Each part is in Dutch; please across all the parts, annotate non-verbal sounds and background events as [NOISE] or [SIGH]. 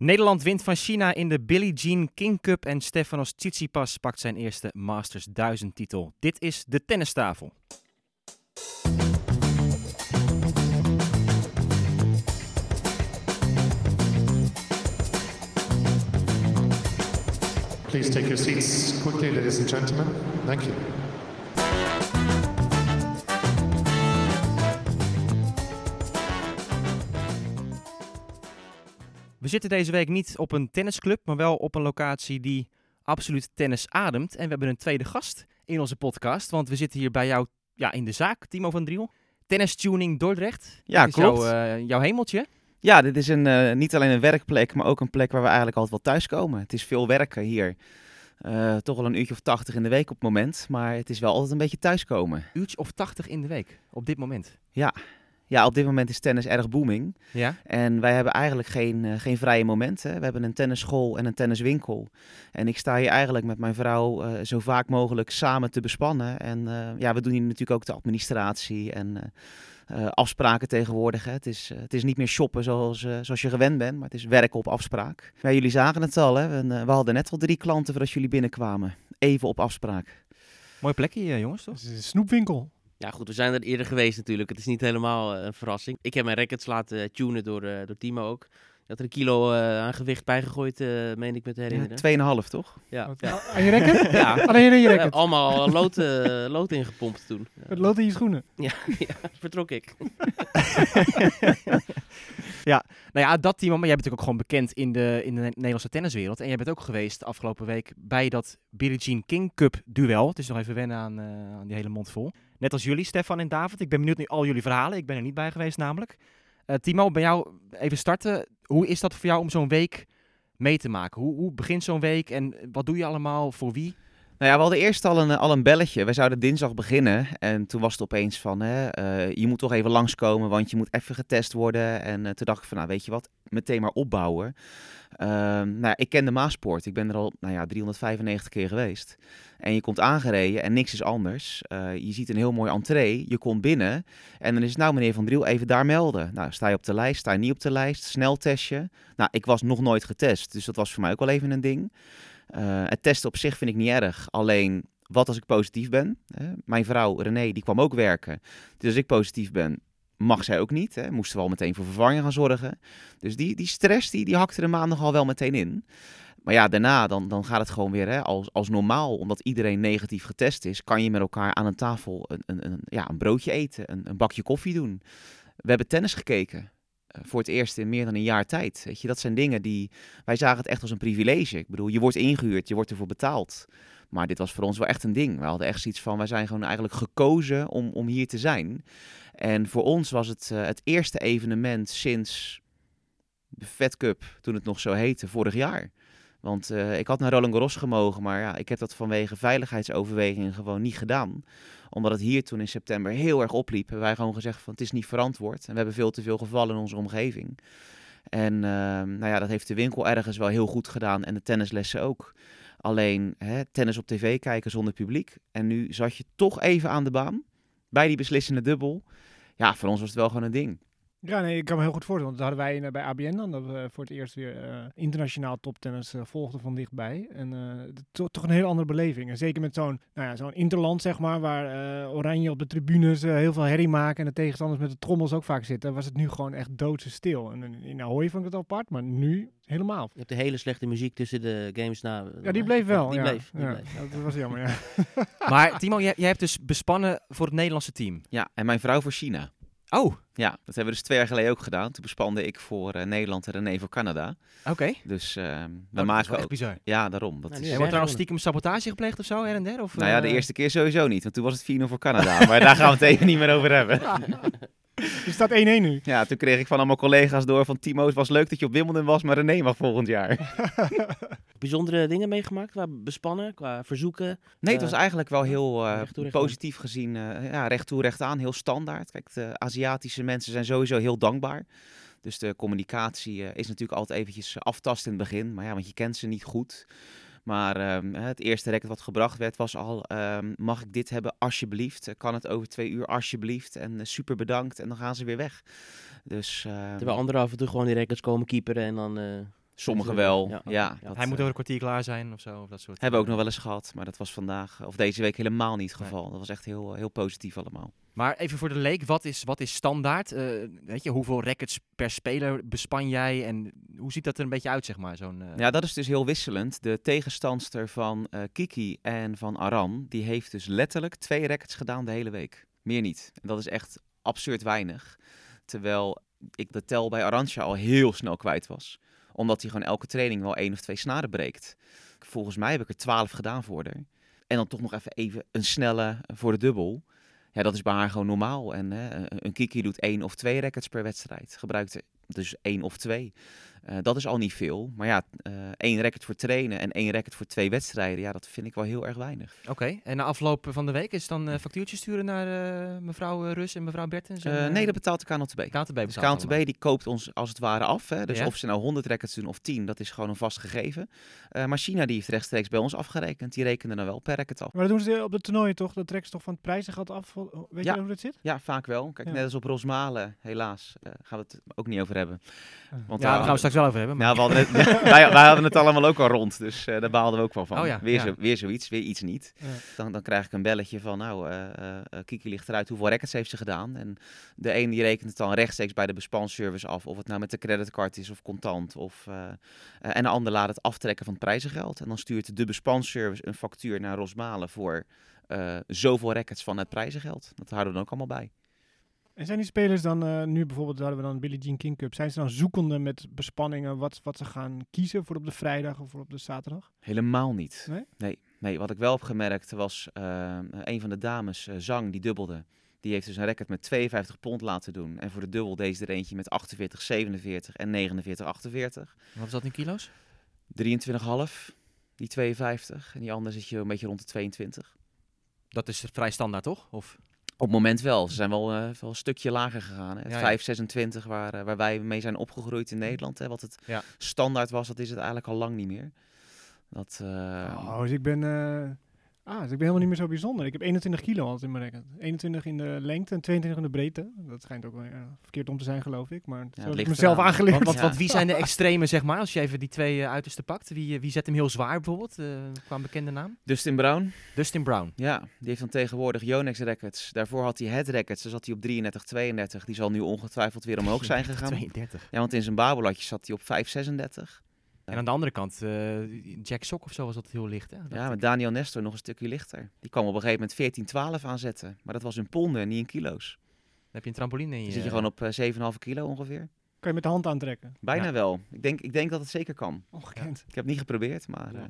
Nederland wint van China in de Billie Jean King Cup en Stefanos Tsitsipas pakt zijn eerste Masters 1000 titel. Dit is de tennistafel. Please take your seats quickly, ladies and gentlemen. Thank you. We zitten deze week niet op een tennisclub, maar wel op een locatie die absoluut tennis ademt. En we hebben een tweede gast in onze podcast, want we zitten hier bij jou ja, in de zaak, Timo van Driel. Tennis Tuning Dordrecht. Ja, Dit is klopt. Jouw, eh, jouw hemeltje. Ja, dit is een, eh, niet alleen een werkplek, maar ook een plek waar we eigenlijk altijd wel thuiskomen. Het is veel werken hier. Eh, toch wel een uurtje of tachtig in de week op het moment, maar het is wel altijd een beetje thuiskomen. Uurtje of 80 in de week, op dit moment. Ja, op dit moment is tennis erg booming. Ja? En wij hebben eigenlijk geen, eh, geen vrije momenten. We hebben een tennisschool en een tenniswinkel. En ik sta hier eigenlijk met mijn vrouw eh, zo vaak mogelijk samen te bespannen. En eh, ja, we doen hier natuurlijk ook de administratie en eh, eh, afspraken tegenwoordig. Hè. Het, is, het is niet meer shoppen zoals, eh, zoals je gewend bent, maar het is werken op afspraak. Ja, jullie zagen het al, hè. Eh, we hadden net al drie klanten voordat jullie binnenkwamen. Even op afspraak. Mooi plekje, jongens, toch? Het is een snoepwinkel. Ja, goed, we zijn er eerder geweest natuurlijk. Het is niet helemaal eh, een verrassing. Ik heb mijn rackets laten eh, tunen door, eh, door Timo ook. Je had er een kilo eh, aan gewicht bijgegooid, eh meen ik me te Ja, herinneren. Tweeënhalf, toch? Ja, Wat- ja. Aan je rekken? [LAUGHS] ja. Alleen in je rekken. allemaal lood, [LAUGHS] lood ingepompt toen. Ja. Het lood in je schoenen. [LAUGHS] ja, vertrok ik. Nou ja, dat Timo, maar jij bent natuurlijk ook gewoon bekend in de, in de Nederlandse tenniswereld. En jij bent ook geweest de afgelopen week bij dat Billie Jean King Cup duel. Het is nog even wennen aan, eh, aan die hele mond vol. Net als jullie, Stefan en David. Ik ben benieuwd naar al jullie verhalen. Ik ben er niet bij geweest namelijk. Eh, Timo, bij jou even starten. Hoe is dat voor jou om zo'n week mee te maken? Hoe, hoe begint zo'n week en wat doe je allemaal voor wie? Nou ja, we hadden eerst al een, al een belletje. We zouden dinsdag beginnen. En toen was het opeens van, hè, eh, je moet toch even langskomen, want je moet even getest worden. En eh, toen dacht ik van, nou weet je wat, meteen maar opbouwen. Ehm, nou, ik ken de Maaspoort. Ik ben er al nou ja, 395 keer geweest. En je komt aangereden en niks is anders. Eh, je ziet een heel mooi entree. Je komt binnen en dan is het nou meneer Van Driel even daar melden. Nou, sta je op de lijst, sta je niet op de lijst, snel testje. Nou, ik was nog nooit getest, dus dat was voor mij ook wel even een ding. Eh, het testen op zich vind ik niet erg. Alleen, wat als ik positief ben? Hè? Mijn vrouw René, die kwam ook werken. Dus als ik positief ben, mag zij ook niet. Hè? Moesten we al meteen voor vervanging gaan zorgen. Dus die, die stress, die, die hakte de maandag al wel meteen in. Maar ja, daarna dan, dan gaat het gewoon weer hè, als, als normaal. Omdat iedereen negatief getest is, kan je met elkaar aan een tafel een, een, een, ja, een broodje eten, een, een bakje koffie doen. We hebben tennis gekeken. Eh, voor het eerst in meer dan een jaar tijd. Weet je, dat zijn dingen die. Wij zagen het echt als een privilege. Ik bedoel, je wordt ingehuurd, je wordt ervoor betaald. Maar dit was voor ons wel echt een ding. We hadden echt zoiets van: wij zijn gewoon eigenlijk gekozen om, om hier te zijn. En voor ons was het eh, het eerste evenement sinds de Fed Cup, toen het nog zo heette, vorig jaar. Want eh, ik had naar Roland Garros gemogen, maar ja, ik heb dat vanwege veiligheidsoverwegingen gewoon niet gedaan. Omdat het hier toen in september heel erg opliep, hebben wij gewoon gezegd van het is niet verantwoord. En we hebben veel te veel gevallen in onze omgeving. En ehm, nou ja, dat heeft de winkel ergens wel heel goed gedaan en de tennislessen ook. Alleen hè, tennis op tv kijken zonder publiek. En nu zat je toch even aan de baan bij die beslissende dubbel. Ja, voor ons was het wel gewoon een ding. Ja, nee, ik kan me heel goed voorstellen. Want dat hadden wij eh, bij ABN dan, dat we voor het eerst weer eh, internationaal toptennis eh, volgden van dichtbij. En eh, to- toch een heel andere beleving. En zeker met zo'n nou ja, zo'n interland, zeg maar, waar eh, Oranje op de tribunes eh, heel veel herrie maken en de tegenstanders met de trommels ook vaak zitten, was het nu gewoon echt doodse stil. En in- Ahoy vond ik het apart, maar nu helemaal. Je hebt de hele slechte muziek tussen de games na. Ja, die bleef wel. Die ja. bleef. Die ja. bleef. Ja, [LAUGHS] Dat was jammer, ja. Maar Timo, jij, jij hebt dus bespannen voor het Nederlandse team. Ja, en mijn vrouw voor China. Oh, Ja, dat hebben we dus twee jaar geleden ook gedaan. Toen bespande ik voor eh, Nederland en René voor Canada. oké. Dus eh, we Oh, dat is maken wel ook... echt bizar. Ja, daarom. Dat Nou, is... Er wordt gewoon. trouwens stiekem sabotage gepleegd of zo, her en der? Of, Nou ja, de eh, eerste keer sowieso niet, want toen was het 4-0 voor Canada. [LAUGHS] Maar daar gaan we het even niet meer over hebben. [LAUGHS] [LAUGHS] Er staat 1-1 nu. Ja, toen kreeg ik van allemaal collega's door van Timo, het was leuk dat je op Wimbledon was, maar René mag volgend jaar. Bijzondere dingen meegemaakt qua bespannen, qua verzoeken. Nee, het was Eh, eigenlijk wel heel eh, aan. positief gezien. eh, ja, recht toe, recht aan, heel standaard. Kijk, de Aziatische mensen zijn sowieso heel dankbaar. Dus de communicatie is natuurlijk altijd eventjes aftasten in het begin. Maar ja, want je kent ze niet goed. Maar ehm, het eerste record wat gebracht werd was al, ehm, mag ik dit hebben alsjeblieft? Kan het over twee uur alsjeblieft? En super bedankt. En dan gaan ze weer weg. Dus ehm, Terwijl anderen af en toe gewoon die records komen keeperen en dan... Sommigen wel, ja. ja. Ja. dat, hij moet eh, over een kwartier klaar zijn of zo. Of dat soort. hebben we ook nog wel eens gehad, maar dat was vandaag of deze week helemaal niet het Nee. geval. Dat was echt heel, heel positief allemaal. Maar even voor de leek, wat is, wat is standaard? Eh, weet je, hoeveel rackets per speler bespan jij en hoe ziet dat er een beetje uit, zeg maar? Zo'n, eh, Ja, dat is dus heel wisselend. De tegenstandster van eh, Kiki en van Aran, die heeft dus letterlijk twee rackets gedaan de hele week. Meer niet. En dat is echt absurd weinig. Terwijl ik de tel bij Arantja al heel snel kwijt was. Omdat hij gewoon elke training wel één of twee snaren breekt. Volgens mij heb ik er twaalf gedaan voor haar. En dan toch nog even, even een snelle voor de dubbel. Ja, dat is bij haar gewoon normaal. En hè, een- Kiki doet één of twee rackets per wedstrijd. Gebruikt dus één of twee. Eh, dat is al niet veel. Maar ja, eh, één racket voor trainen en één racket voor twee wedstrijden. Ja, dat vind ik wel heel erg weinig. Oké, en na afloop van de week is het dan eh factuurtjes sturen naar eh, mevrouw Rus en mevrouw Bertens? en, nee, dat betaalt de KNLTB. KNTB Dus betaalt KNTB allemaal. die koopt ons als het ware af. Hè? Dus Ja. of ze nou 100 rackets doen of 10, dat is gewoon een vast gegeven. Eh, maar China die heeft rechtstreeks bij ons afgerekend. Die rekenen dan wel per racket af. Maar dat doen ze op de toernooien toch? Dat trekken ze toch van het prijzengeld af? Weet Ja. je hoe dat zit? Ja, vaak wel. Kijk, Ja. net als op Rosmalen, helaas. eh, gaan we het ook niet over hebben. Want Ja, daar gaan we straks wel over hebben. maar- Nou, we hadden [LAUGHS] het, wij, wij hadden het allemaal ook al rond, dus eh, daar baalden we ook wel van. Oh ja, weer, ja. Zo, weer zoiets, weer iets niet. Ja. Dan, dan krijg ik een belletje van, nou, eh, eh, Kiki ligt eruit, hoeveel rackets heeft ze gedaan? En de een die rekent het dan rechtstreeks bij de bespansservice af, of het nou met de creditcard is of contant. Of, en de ander laat het aftrekken van het prijzengeld. En dan stuurt de bespansservice een factuur naar Rosmalen voor zoveel rackets van het prijzengeld. Dat houden we dan ook allemaal bij. En zijn die spelers dan, eh, nu bijvoorbeeld hadden we dan Billie Jean King Cup, zijn ze dan zoekende met bespanningen wat, wat ze gaan kiezen voor op de vrijdag of voor op de zaterdag? Helemaal niet. Nee? Nee, nee, wat ik wel heb gemerkt was eh, een van de dames, eh, Zang, die dubbelde. Die heeft dus een racket met 52 pond laten doen. En voor de dubbel deze er eentje met 48, 47 en 49, 48. Wat is dat in kilo's? 23,5, die 52. En die andere zit je een beetje rond de 22. Dat is vrij standaard, toch? Of? Op het moment wel. Ze zijn wel, eh, wel een stukje lager gegaan. Hè. Het Ja, ja. 5,26 waar, eh, waar wij mee zijn opgegroeid in Nederland. Hè. Wat het Ja. standaard was, dat is het eigenlijk al lang niet meer. Dat, eh, oh, dus ik ben, ah, dus ik ben helemaal niet meer zo bijzonder. Ik heb 21 kilo altijd in mijn racket. 21 in de lengte en 22 in de breedte. Dat schijnt ook wel ja, verkeerd om te zijn, geloof ik. Maar zo het heb ik mezelf eraan. aangeleerd. Want, want, Ja. want wie zijn de [LAUGHS] extremen, zeg maar, als je even die twee eh, uitersten pakt? Wie, eh, wie zet hem heel zwaar bijvoorbeeld, eh, qua een bekende naam? Dustin Brown, Dustin Brown. Ja, die heeft dan tegenwoordig Yonex Rackets. Daarvoor had hij Head Rackets, daar zat hij op 33, 32. Die zal nu ongetwijfeld weer omhoog zijn gegaan. [LAUGHS] 32. Ja, want in zijn babelatje zat hij op 536. En aan de andere kant, eh, Jack Sock of zo was dat heel licht, hè? Ja, ik. met Daniel Nestor nog een stukje lichter. Die kwam op een gegeven moment 14, 12 aanzetten. Maar dat was in ponden, niet in kilo's. Dan heb je een trampoline in je... Dan zit je gewoon op eh, 7,5 kilo ongeveer. Kan je met de hand aantrekken. Bijna Ja. wel. Ik denk, ik denk dat het zeker kan. Ongekend. Ik heb het niet geprobeerd, maar... Ja. eh,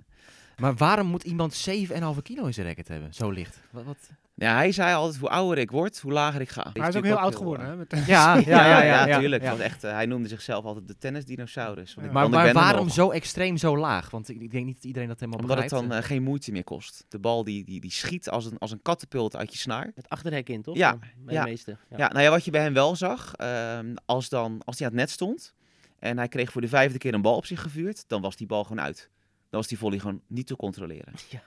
Maar waarom moet iemand 7,5 kilo in zijn racket hebben? Zo licht. Wat, wat? ja, hij zei altijd, hoe ouder ik word, hoe lager ik ga. Maar hij is ook heel oud geworden, hè? Met, Ja, Ja, ja, tuurlijk. Het was echt, eh, hij noemde zichzelf altijd de tennisdinosaurus. Want ik- Maar, waarom zo extreem zo laag? Want ik, ik denk niet dat iedereen dat helemaal Omdat het begrijpt. dan eh, geen moeite meer kost. De bal die, die, die schiet als een, als een katapult uit je snaar. Het achterhek in, toch? Ja, Bij ja. de meeste. Ja. nou ja, wat je bij hem wel zag, ehm, als, dan, als hij aan het net stond en hij kreeg voor de vijfde keer een bal op zich gevuurd, dan was die bal gewoon uit. Dan was die volley gewoon niet te controleren. [LAUGHS] Ja.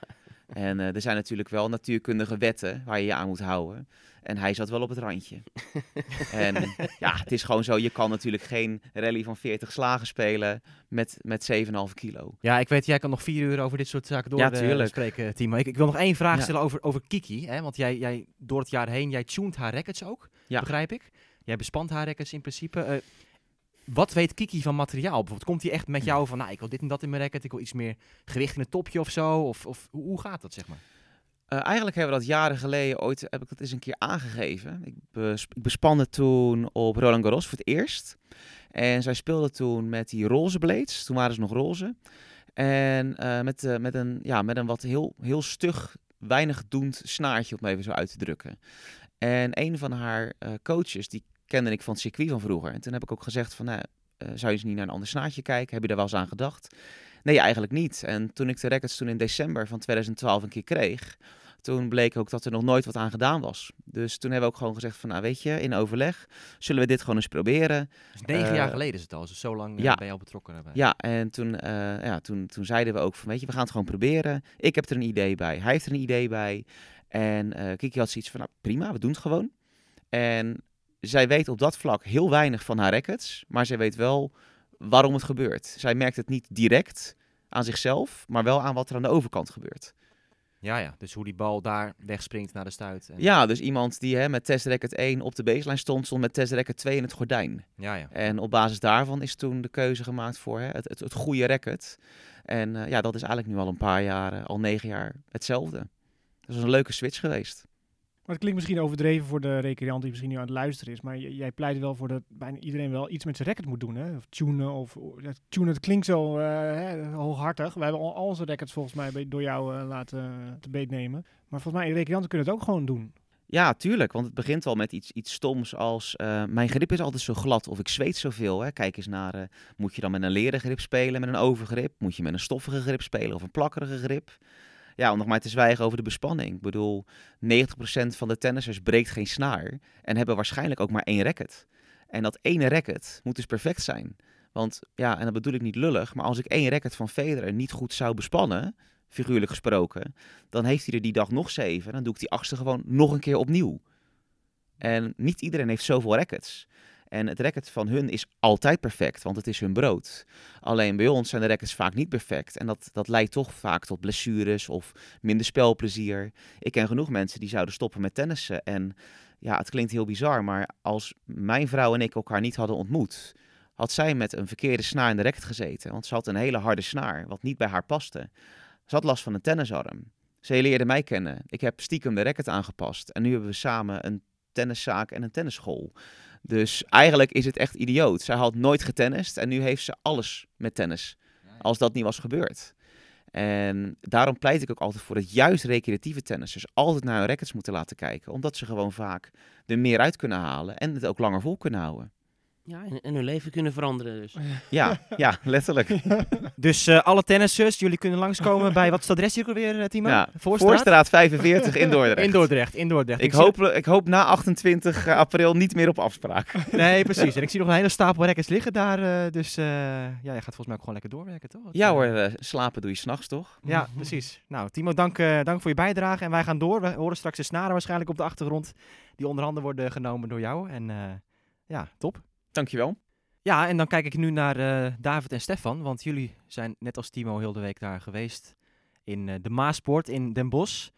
En eh, er zijn natuurlijk wel natuurkundige wetten waar je je aan moet houden. En hij zat wel op het randje. [LAUGHS] en ja, het is gewoon zo, je kan natuurlijk geen rally van 40 slagen spelen met, met 7,5 kilo. Ja, ik weet, jij kan nog vier uur over dit soort zaken door Ja, eh, spreken, Timo. Ik, ik wil nog één vraag Ja. stellen over, over Kiki. Hè? Want jij, jij, door het jaar heen, jij tuned haar rackets ook, Ja. begrijp ik. Jij bespant haar rackets in principe. Eh, wat weet Kiki van materiaal? Bijvoorbeeld, komt hij echt met jou van, nou, ik wil dit en dat in mijn racket, ik wil iets meer gewicht in het topje of zo? Of, of hoe, gaat dat, zeg maar? Eh, eigenlijk hebben we dat jaren geleden ooit, heb ik dat eens een keer aangegeven. Ik, bes, ik bespande toen op Roland Garros voor het eerst. En zij speelde toen met die roze blades. Toen waren ze nog roze. En eh, met, eh, met, een, ja, met een wat heel, heel stug, weinig doend snaartje, om even zo uit te drukken. En een van haar coaches, die kende ik van het circuit van vroeger. En toen heb ik ook gezegd van, nou, eh, zou je eens niet naar een ander snaartje kijken? Heb je daar wel eens aan gedacht? Nee, eigenlijk niet. En toen ik de rackets toen in december van 2012 een keer kreeg, toen bleek ook dat er nog nooit wat aan gedaan was. Dus toen hebben we ook gewoon gezegd van, nou weet je, in overleg, zullen we dit gewoon eens proberen? Dus negen Eh, jaar geleden is het al, dus zo lang eh, ja. ben je al betrokken daarbij. Ja, en toen, eh, ja, toen, toen zeiden we ook van, weet je, we gaan het gewoon proberen. Ik heb er een idee bij, hij heeft er een idee bij. En eh Kiki had zoiets van, nou prima, we doen het gewoon. En zij weet op dat vlak heel weinig van haar rackets, maar zij weet wel waarom het gebeurt. Zij merkt het niet direct aan zichzelf, maar wel aan wat er aan de overkant gebeurt. Ja, ja. Dus hoe die bal daar wegspringt naar de stuit. En... Ja, dus iemand die hè, met test racket 1 op de baseline stond, stond met test racket 2 in het gordijn. Ja, ja. En op basis daarvan is toen de keuze gemaakt voor hè, het, het, het goede racket. En eh, ja, dat is eigenlijk nu al een paar jaar, eh, al negen jaar hetzelfde. Dat is een leuke switch geweest. Maar het klinkt misschien overdreven voor de recreant die misschien nu aan het luisteren is. Maar jij pleit wel voor dat bijna iedereen wel iets met zijn racket moet doen. Hè? Of tunen. Of, ja, tunen, het klinkt zo eh, hooghartig. Wij hebben al, onze rackets volgens mij door jou eh, laten te beet nemen. Maar volgens mij, recreanten kunnen het ook gewoon doen. Ja, tuurlijk. Want het begint al met iets, iets stoms als... eh, mijn grip is altijd zo glad of ik zweet zoveel. Hè. Kijk eens naar... eh, moet je dan met een leren grip spelen, met een overgrip? Moet je met een stoffige grip spelen of een plakkerige grip? Ja, om nog maar te zwijgen over de bespanning. Ik bedoel, 90% van de tennissers breekt geen snaar en hebben waarschijnlijk ook maar één racket. En dat ene racket moet dus perfect zijn. Want ja, en dat bedoel ik niet lullig, maar als ik één racket van Federer niet goed zou bespannen, figuurlijk gesproken, dan heeft hij er die dag nog zeven. Dan doe ik die achtste gewoon nog een keer opnieuw. En niet iedereen heeft zoveel rackets. En het racket van hun is altijd perfect, want het is hun brood. Alleen bij ons zijn de rackets vaak niet perfect. En dat, dat leidt toch vaak tot blessures of minder spelplezier. Ik ken genoeg mensen die zouden stoppen met tennissen. En ja, het klinkt heel bizar, maar als mijn vrouw en ik elkaar niet hadden ontmoet, had zij met een verkeerde snaar in de racket gezeten. Want ze had een hele harde snaar, wat niet bij haar paste. Ze had last van een tennisarm. Ze leerde mij kennen. Ik heb stiekem de racket aangepast. En nu hebben we samen een tenniszaak en een tennisschool. Dus eigenlijk is het echt idioot. Zij had nooit getennist en nu heeft ze alles met tennis. Als dat niet was gebeurd. En daarom pleit ik ook altijd voor dat juist recreatieve tennissers altijd naar hun rackets moeten laten kijken. Omdat ze gewoon vaak er meer uit kunnen halen en het ook langer vol kunnen houden. Ja, en, en hun leven kunnen veranderen dus. [LAUGHS] Ja, ja letterlijk. [LAUGHS] Dus eh, alle tennissers, jullie kunnen langskomen bij, wat is het adres hier ook weer, eh, Timo? Ja, Voorstraat? Voorstraat 45 in Dordrecht. In Dordrecht, in Dordrecht. Ik hoop, ik hoop na 28 april niet meer op afspraak. [LAUGHS] Nee, precies. En ik zie nog een hele stapel rackets liggen daar. eh, dus eh, ja, je gaat volgens mij ook gewoon lekker doorwerken, toch? Ja Eh, hoor, eh, slapen doe je s'nachts toch? Ja, precies. Nou, Timo, dank, eh, dank voor je bijdrage. En wij gaan door. We horen straks de snaren waarschijnlijk op de achtergrond. Die onder andere worden genomen door jou. En eh, ja, top. Dankjewel. Ja, en dan kijk ik nu naar eh, David en Stefan. Want jullie zijn net als Timo heel de week daar geweest. In eh, de Maasport in Den Bosch.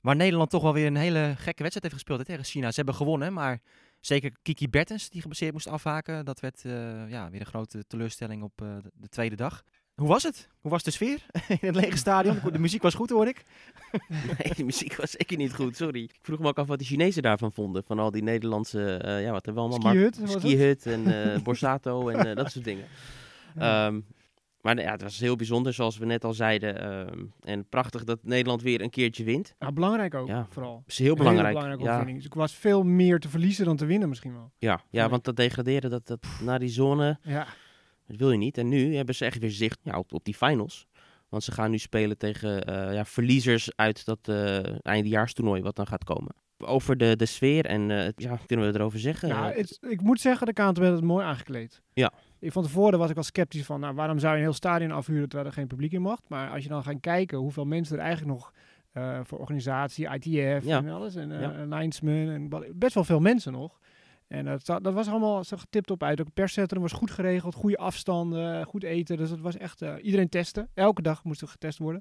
Waar Nederland toch wel weer een hele gekke wedstrijd heeft gespeeld tegen China. Ze hebben gewonnen, maar zeker Kiki Bertens, die geblesseerd moest afhaken. Dat werd eh, ja, weer een grote teleurstelling op de tweede dag. Hoe was het? Hoe was de sfeer [LAUGHS] in het lege stadion? De muziek was goed, hoor ik. [LAUGHS] Nee, de muziek was zeker niet goed, sorry. Ik vroeg me ook af wat de Chinezen daarvan vonden. Van al die Nederlandse, eh, ja, wat hebben we allemaal? Skihut? Skihut en eh [LAUGHS] Borsato en eh, dat soort dingen. Ehm, maar ja, het was heel bijzonder, zoals we net al zeiden. ehm, en prachtig dat Nederland weer een keertje wint. Ja, belangrijk ook, Ja. vooral. Is heel belangrijk. Hele belangrijke ja, overwinning. Dus ik was veel meer te verliezen dan te winnen misschien wel. ja, ja, Ja. want dat degraderen, dat, dat, naar die zone, Ja, dat wil je niet. En nu hebben ze echt weer zicht ja, op, op die finals. Want ze gaan nu spelen tegen eh, ja, verliezers uit dat eh eindejaarstoernooi wat dan gaat komen. Over de, de sfeer en eh, ja, kunnen we erover zeggen? ja het- ik moet zeggen, de KNTB had het mooi aangekleed. Ja. Ik, van tevoren was ik al sceptisch van, nou, waarom zou je een heel stadion afhuren terwijl er geen publiek in mocht? Maar als je dan gaat kijken hoeveel mensen er eigenlijk nog voor organisatie, ITF Ja. en alles, en Ja. linesmen, en best wel veel mensen nog. En dat, za- dat was allemaal zo getipt op uit. Ook het perscentrum was goed geregeld, goede afstanden, goed eten. Dus dat was echt, eh, iedereen testen. Elke dag moest er getest worden.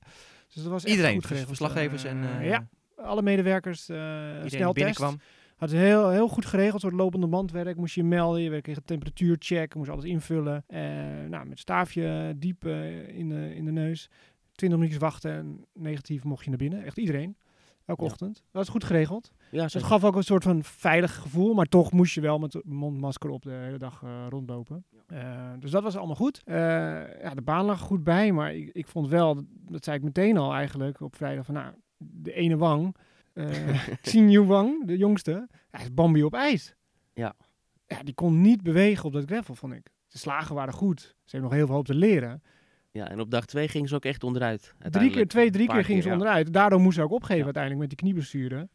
Dus dat was echt Iedereen, goed dus geregeld. verslaggevers Eh, en eh, ja, alle medewerkers uh, snel binnenkwam. had het heel, heel goed geregeld, soort lopende bandwerk. Moest je melden, je kreeg een temperatuurcheck, moest alles invullen. Eh, nou, met staafje diep eh, in, de, in de neus. 20 minuutjes wachten en negatief mocht je naar binnen. Echt iedereen. Elke Ja. ochtend. Dat was goed geregeld. Ja, gaf ook een soort van veilig gevoel, maar toch moest je wel met mondmasker op de hele dag eh, rondlopen. Eh, dus dat was allemaal goed. Eh, ja, de baan lag goed bij, maar ik, ik vond wel, dat, zei ik meteen al eigenlijk op vrijdag, van nou, de ene wang, [LAUGHS] Xinyu Wang, de jongste, hij is Bambi op ijs. Ja. ja. Die kon niet bewegen op dat gravel, vond ik. De slagen waren goed. Ze heeft nog heel veel hoop te leren. ja, en op dag twee ging ze ook echt onderuit. Drie keer, twee, drie paar keer ging ze ja. onderuit. Daardoor moest ze ook opgeven Ja. uiteindelijk met die knieblessure.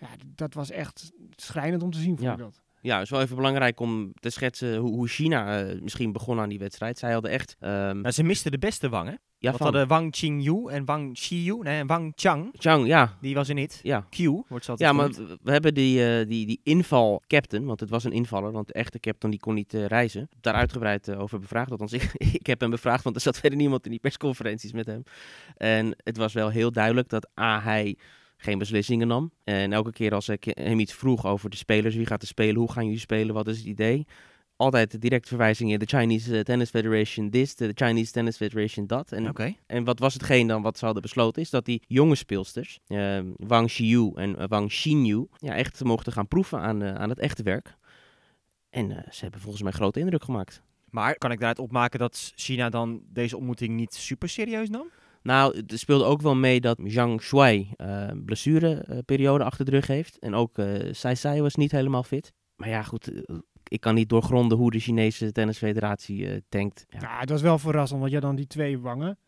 Ja, dat was echt schrijnend om te zien, vond Ja. ik dat. Ja, het is wel even belangrijk om te schetsen hoe, hoe China eh, misschien begon aan die wedstrijd. Zij hadden echt... ehm, Nou, ze misten de beste Wang, hè? ja, van hadden Wang Qingyu en Wang Xiyu, nee, en Wang Chang, Zhang, ja. die was er niet. Ja, Q wordt ze altijd ja maar genoemd. we we hebben die, eh, die, die inval-captain, want het was een invaller, want de echte captain die kon niet eh, reizen. Daar uitgebreid over bevraagd, althans ik, [LAUGHS] ik heb hem bevraagd, want er zat verder niemand in die persconferenties met hem. En het was wel heel duidelijk dat A, hij geen beslissingen nam. En elke keer als ik hem iets vroeg over de spelers, wie gaat er spelen, hoe gaan jullie spelen, wat is het idee? Altijd direct verwijzingen, de Chinese eh, Tennis Federation dit, de Chinese Tennis Federation dat. En en wat was hetgeen dan wat ze hadden besloten, is dat die jonge speelsters, eh, Wang Xiyu en eh, Wang Xinyu, ja, echt mochten gaan proeven aan, eh, aan het echte werk. En ze hebben volgens mij grote indruk gemaakt. Maar kan ik daaruit opmaken dat China dan deze ontmoeting niet super serieus nam? Nou, er speelde ook wel mee dat Zhang Shuai eh blessureperiode achter de rug heeft. En ook eh Sai Sai was niet helemaal fit. Maar ja, goed, eh, ik kan niet doorgronden hoe de Chinese tennisfederatie eh denkt. Ja. Ja, het was wel verrassend, want je had dan die twee wangen,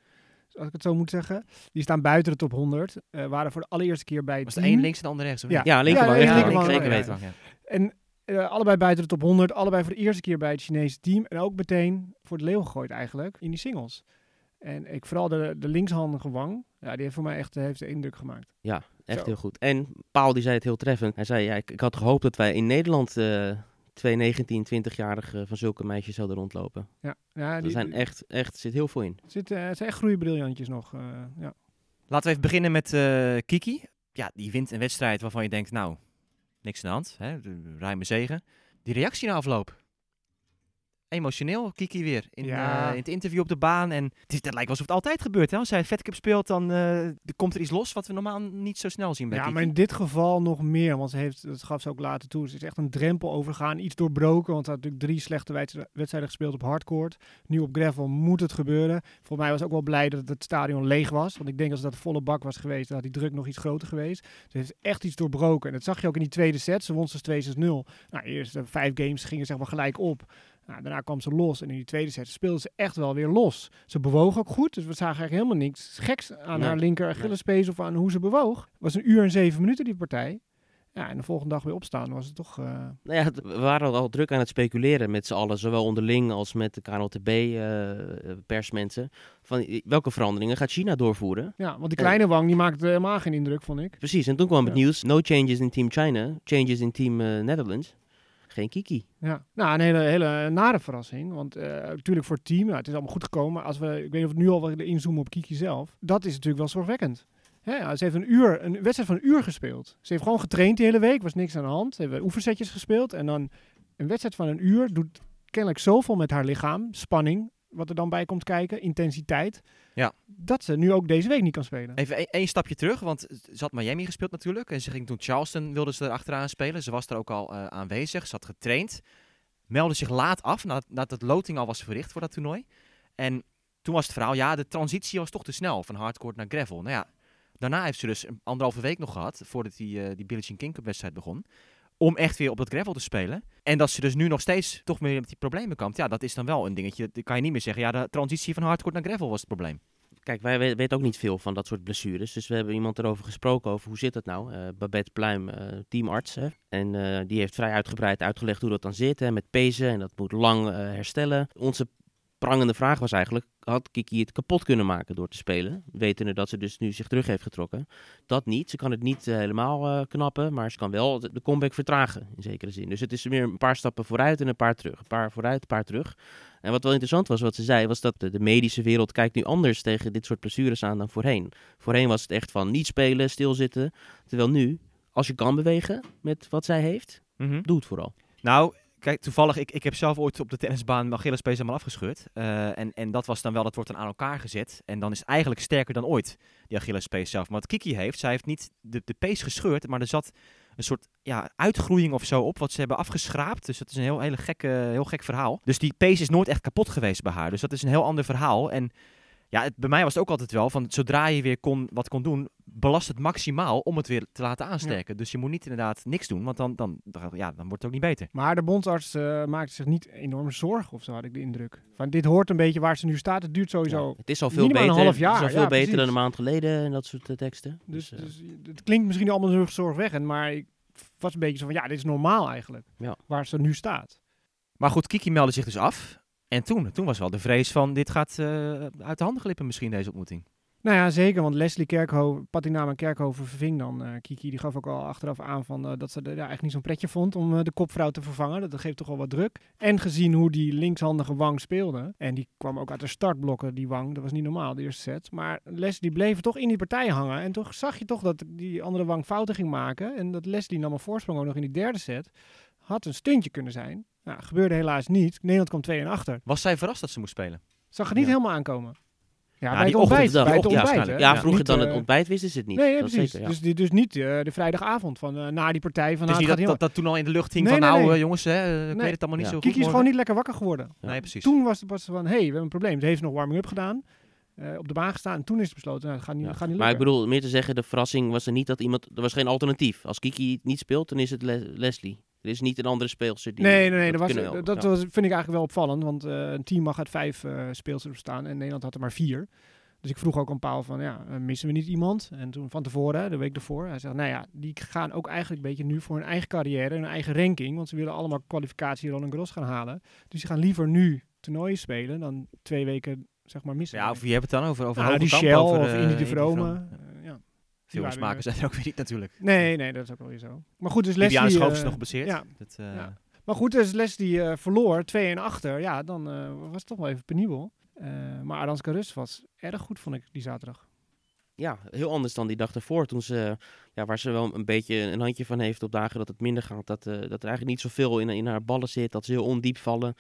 als ik het zo moet zeggen. Die staan buiten de top 100. eh, waren voor de allereerste keer bij het Was de een links en de ander rechts? Of Ja. Ja, linkerman. Ja, Ja, linkerman, zeker ja, weten. ja. En eh, allebei buiten de top 100, allebei voor de eerste keer bij het Chinese team. En ook meteen voor de leeuw gegooid eigenlijk, in die singles. En ik vooral de, de linkshandige wang, ja, die heeft voor mij echt eh, heeft de indruk gemaakt. Ja, echt Zo. heel goed. En Paul die zei het heel treffend. Hij zei, ja, ik, ik had gehoopt dat wij in Nederland eh, twee 19, 20-jarigen van zulke meisjes zouden rondlopen. Ja, ja Er die, zijn echt, echt, er zit heel veel in. zit, eh, het zijn echt groeibriljantjes nog. eh, ja. Laten we even beginnen met eh, Kiki. Ja, die wint een wedstrijd waarvan je denkt, nou, niks aan de hand. Hè? Ruime zegen. Die reactie na afloop. Emotioneel, Kiki weer. In, Ja. eh, in het interview op de baan. En het, is, het lijkt alsof het altijd gebeurt. Hè? Als hij Fed Cup speelt, dan eh, komt er iets los wat we normaal niet zo snel zien bij Ja, Kiki. maar in dit geval nog meer, want ze heeft, dat gaf ze ook later toe, ze is echt een drempel overgaan, iets doorbroken, want ze had natuurlijk drie slechte wedstrijden- gespeeld op hardcourt. Nu op gravel moet het gebeuren. Voor mij was ik ook wel blij dat het stadion leeg was, want ik denk als dat volle bak was geweest, dan had die druk nog iets groter geweest. Ze heeft echt iets doorbroken en dat zag je ook in die tweede set. Ze won ze 2-6-0. Nou, eerst vijf games gingen zeg maar gelijk op. Nou, daarna kwam ze los en in die tweede set speelde ze echt wel weer los. Ze bewoog ook goed, dus we zagen eigenlijk helemaal niks geks aan Nee, haar linker Achillespees of aan hoe ze bewoog. Het was een uur en zeven minuten die partij. Ja, en de volgende dag weer opstaan was het toch... eh, Nou ja, we waren al druk aan het speculeren met z'n allen, zowel onderling als met de KNLTB-persmensen. van eh, welke veranderingen gaat China doorvoeren? ja, want die kleine wang die maakte helemaal geen indruk, vond ik. Precies, en toen kwam het nieuws, no changes in Team China, changes in Team eh, Netherlands. Geen Kiki. Ja, nou, een hele, hele nare verrassing. Want eh, natuurlijk voor het team, nou, het is allemaal goed gekomen. Als we, ik weet niet of nu al willen inzoomen op Kiki zelf. Dat is natuurlijk wel zorgwekkend. Ja, ze heeft een uur, een wedstrijd van een uur gespeeld. Ze heeft gewoon getraind die hele week, was niks aan de hand. Ze heeft oefensetjes gespeeld. En dan een wedstrijd van een uur doet kennelijk zoveel met haar lichaam. Spanning, wat er dan bij komt kijken, intensiteit. Ja. Dat ze nu ook deze week niet kan spelen. Even één- één stapje terug, want ze had Miami gespeeld natuurlijk. En ze ging toen Charleston, wilde ze er achteraan spelen. Ze was er ook al eh, aanwezig, ze had getraind. Meldde zich laat af, nadat, nadat het loting al was verricht voor dat toernooi. En toen was het verhaal, ja, de transitie was toch te snel van hardcourt naar gravel. Nou ja, daarna heeft ze dus anderhalve week nog gehad, voordat die, eh die Billie Jean King Cup wedstrijd begon. Om echt weer op dat gravel te spelen. En dat ze dus nu nog steeds toch meer met die problemen kampt. Ja, dat is dan wel een dingetje. Dan kan je niet meer zeggen, ja, de transitie van hardcourt naar gravel was het probleem. Kijk, wij we- weten ook niet veel van dat soort blessures. Dus we hebben iemand erover gesproken over hoe zit dat nou. Eh, Babette Pluim, eh, teamarts. Hè? En eh, die heeft vrij uitgebreid uitgelegd hoe dat dan zit. Hè? Met pezen en dat moet lang herstellen. Onze prangende vraag was eigenlijk, had Kiki het kapot kunnen maken door te spelen? Wetende dat ze dus nu zich terug heeft getrokken. Dat niet. Ze kan het niet eh, helemaal eh, knappen, maar ze kan wel de, de comeback vertragen in zekere zin. Dus het is meer een paar stappen vooruit en een paar terug. Een paar vooruit, een paar terug. En wat wel interessant was, wat ze zei, was dat de, de medische wereld kijkt nu anders tegen dit soort blessures aan dan voorheen. Voorheen was het echt van niet spelen, stilzitten. Terwijl nu, als je kan bewegen met wat zij heeft, doe het vooral. Nou, kijk, toevallig, ik, ik heb zelf ooit op de tennisbaan mijn Achillespees helemaal afgescheurd. Eh, en, en dat was dan wel, dat wordt dan aan elkaar gezet. En dan is het eigenlijk sterker dan ooit, die Achillespees zelf. Maar wat Kiki heeft, zij heeft niet de, de pees gescheurd, maar er zat een soort ja, uitgroeiing of zo op, wat ze hebben afgeschraapt. Dus dat is een heel, hele gekke, heel gek verhaal. Dus die pees is nooit echt kapot geweest bij haar. Dus dat is een heel ander verhaal. En ja, het, bij mij was het ook altijd wel van, zodra je weer kon, wat kon doen, belast het maximaal om het weer te laten aansterken. Dus je moet niet inderdaad niks doen, want dan, dan, dan, ja, dan wordt het ook niet beter. Maar de bondsarts eh, maakte zich niet enorm zorgen of zo, had ik de indruk. Van, dit hoort een beetje waar ze nu staat. Het duurt sowieso. Ja, het is al veel minimaal een beter. half jaar, Het is al veel ja, beter precies. dan een maand geleden en dat soort eh, teksten. Dus, Dus, eh, dus het klinkt misschien allemaal heel zorgwekkend, maar ik was een beetje zo van, ja, dit is normaal eigenlijk. Waar ze nu staat. Maar goed, Kiki meldde zich dus af. En toen, toen was wel de vrees van dit gaat eh, uit de handen glippen misschien deze ontmoeting. Nou ja, zeker. Want Leslie Kerkhoven, Patinama Kerkhoven verving dan eh, Kiki. Die gaf ook al achteraf aan van, eh, dat ze er eigenlijk niet zo'n pretje vond om de kopvrouw te vervangen. Dat, geeft toch wel wat druk. En gezien hoe die linkshandige Wang speelde. En die kwam ook uit de startblokken, die Wang. Dat was niet normaal, de eerste set. Maar Leslie bleef toch in die partij hangen. En toch zag je toch dat die andere Wang fouten ging maken. En dat Leslie nam een voorsprong ook nog in die derde set. Had een stuntje kunnen zijn. Nou, gebeurde helaas niet. Nederland kwam 2 en achter. Was zij verrast dat ze moest spelen? Zag er niet Ja. helemaal aankomen. Ja, Ja, bij die het ontbijt. Bij het ja, ontbijt? Ja, Ja, vroeger niet, dan eh, het ontbijt wisten ze het niet. Nee, dat precies. Zeker, ja. dus, die, dus niet eh, de vrijdagavond van eh, na die partij van nou, niet het dat, dat, dat toen al in de lucht hing Nee, van nee, nou nee. eh, jongens, hè, eh, ik weet het allemaal niet Ja. zo goed. Kiki is gewoon niet lekker wakker geworden. Ja. Nee, precies. Toen was het pas van, hé, hey, we hebben een probleem. Ze heeft nog warming-up gedaan, eh, op de baan gestaan. En toen is het besloten, nou, dat gaat niet, Ja. dat gaat niet Maar ik bedoel, meer te zeggen, de verrassing was er niet dat iemand... Er was geen alternatief. Als Kiki niet speelt, dan is het Le- Leslie. Er is niet een andere speelster die... Nee, nee, nee. Dat, was, dat ja. was, vind ik eigenlijk wel opvallend. Want eh, een team mag uit vijf eh speelsters bestaan. En Nederland had er maar vier. Dus ik vroeg ook aan Paul van, ja, eh, missen we niet iemand? En toen van tevoren, de week ervoor, hij zegt, nou ja, die gaan ook eigenlijk een beetje nu voor hun eigen carrière, hun eigen ranking. Want ze willen allemaal kwalificatie Roland Garros gaan halen. Dus die gaan liever nu toernooien spelen dan twee weken, zeg maar, missen. Ja, of wie hebben het dan over? over Nou, die Shell over, of Indy de Vrome. Veel smaken zijn er ook weer niet natuurlijk. Nee, nee, dat is ook wel weer zo. Maar goed, dus Leslie Leslie... Schoof is eh, nog gebaseerd. ja. Dat, eh, Ja. Maar goed, dus Leslie eh, verloor 2 en achter. Ja, dan eh, was het toch wel even penibel. Eh, maar Aranska Rus was erg goed, vond ik, die zaterdag. Ja, heel anders dan die dag ervoor. Toen ze, ja, waar ze wel een beetje een handje van heeft op dagen dat het minder gaat. Dat, eh, dat er eigenlijk niet zoveel in, in haar ballen zit. Dat ze heel ondiep vallen.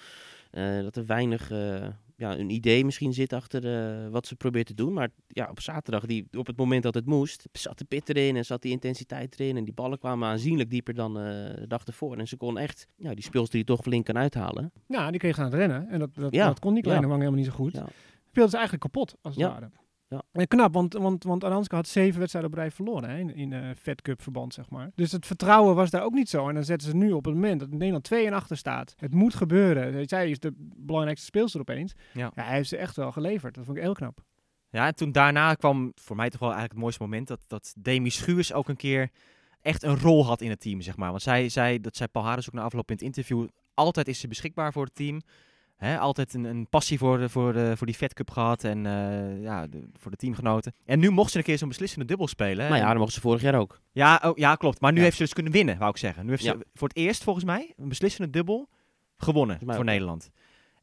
eh, dat er weinig eh, ja, een idee misschien zit achter eh, wat ze probeert te doen. Maar ja, op zaterdag, die, op het moment dat het moest, zat de pit erin en zat die intensiteit erin. En die ballen kwamen aanzienlijk dieper dan eh, de dag ervoor. En ze kon echt ja, die speelster die toch flink kan uithalen. Nou, die kreeg aan het rennen. En dat, dat, Ja, dat kon die kleine ja. Wang helemaal niet zo goed. Ja. Speelde ze eigenlijk kapot, als het Ja, ware. Ja. En knap, want, want, want Aranska had zeven wedstrijden op rij verloren hè, in, in eh Fed Cup verband, zeg maar. Dus het vertrouwen was daar ook niet zo. En dan zetten ze nu op het moment dat Nederland 2 en achter staat. Het moet gebeuren. Zij is de belangrijkste speelster opeens. Ja. ja, hij heeft ze echt wel geleverd. Dat vond ik heel knap. Ja, en toen daarna kwam voor mij toch wel eigenlijk het mooiste moment dat, dat Demi Schuurs ook een keer echt een rol had in het team, zeg maar. Want zij zei, dat zei Paul Harris ook na afloop in het interview, altijd is ze beschikbaar voor het team. Hè, altijd een, een passie voor, de, voor, de, voor die Fed Cup gehad en eh, ja, de- voor de teamgenoten. En nu mocht ze een keer zo'n beslissende dubbel spelen. Nou ja, dat mocht ze vorig jaar ook. ja, oh, ja, klopt. Maar nu Ja. heeft ze dus kunnen winnen, wou ik zeggen. Nu heeft Ja. ze voor het eerst volgens mij een beslissende dubbel gewonnen voor. Nederland.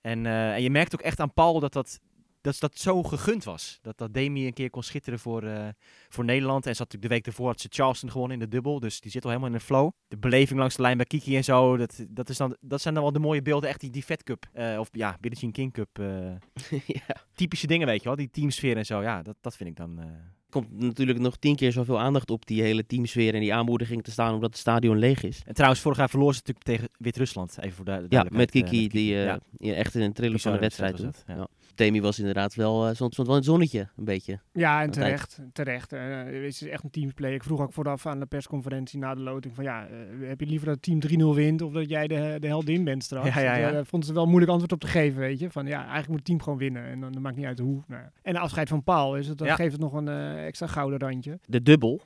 En, eh, en je merkt ook echt aan Paul dat dat, dat, dat zo gegund was. Dat, dat Demi een keer kon schitteren voor, eh, voor Nederland. En had natuurlijk de week ervoor had ze Charleston gewonnen in de dubbel. Dus die zit al helemaal in de flow. De beleving langs de lijn bij Kiki en zo. Dat, dat, is dan, dat zijn dan wel de mooie beelden. Echt die, die Fed Cup. eh, of ja, Billie Jean King Cup. eh, [LAUGHS] ja. typische dingen, weet je wel. Die teamsfeer en zo. Ja, dat, dat vind ik dan... eh, komt natuurlijk nog tien keer zoveel aandacht op die hele teamsfeer en die aanmoediging te staan omdat het stadion leeg is. En trouwens, vorig jaar verloor ze natuurlijk tegen Wit-Rusland. Even voor de Ja, met Kiki, die Ja. echt in een trillen van de wedstrijd doet. ja. Ja. Demi was inderdaad wel, stond, stond wel in het zonnetje, een beetje. Ja, en terecht. terecht. Het is echt een teamsplay. Ik vroeg ook vooraf aan de persconferentie na de loting van ja, eh, heb je liever dat het team 3-0 wint of dat jij de, de heldin bent straks? Ja, ja, Daar vonden ze wel een moeilijk antwoord op te geven, weet je. Van ja, eigenlijk moet het team gewoon winnen en dan, dan maakt niet uit hoe. Nou, ja. En de afscheid van Paul, is het, dan Ja. geeft het nog een extra gouden randje. De dubbel.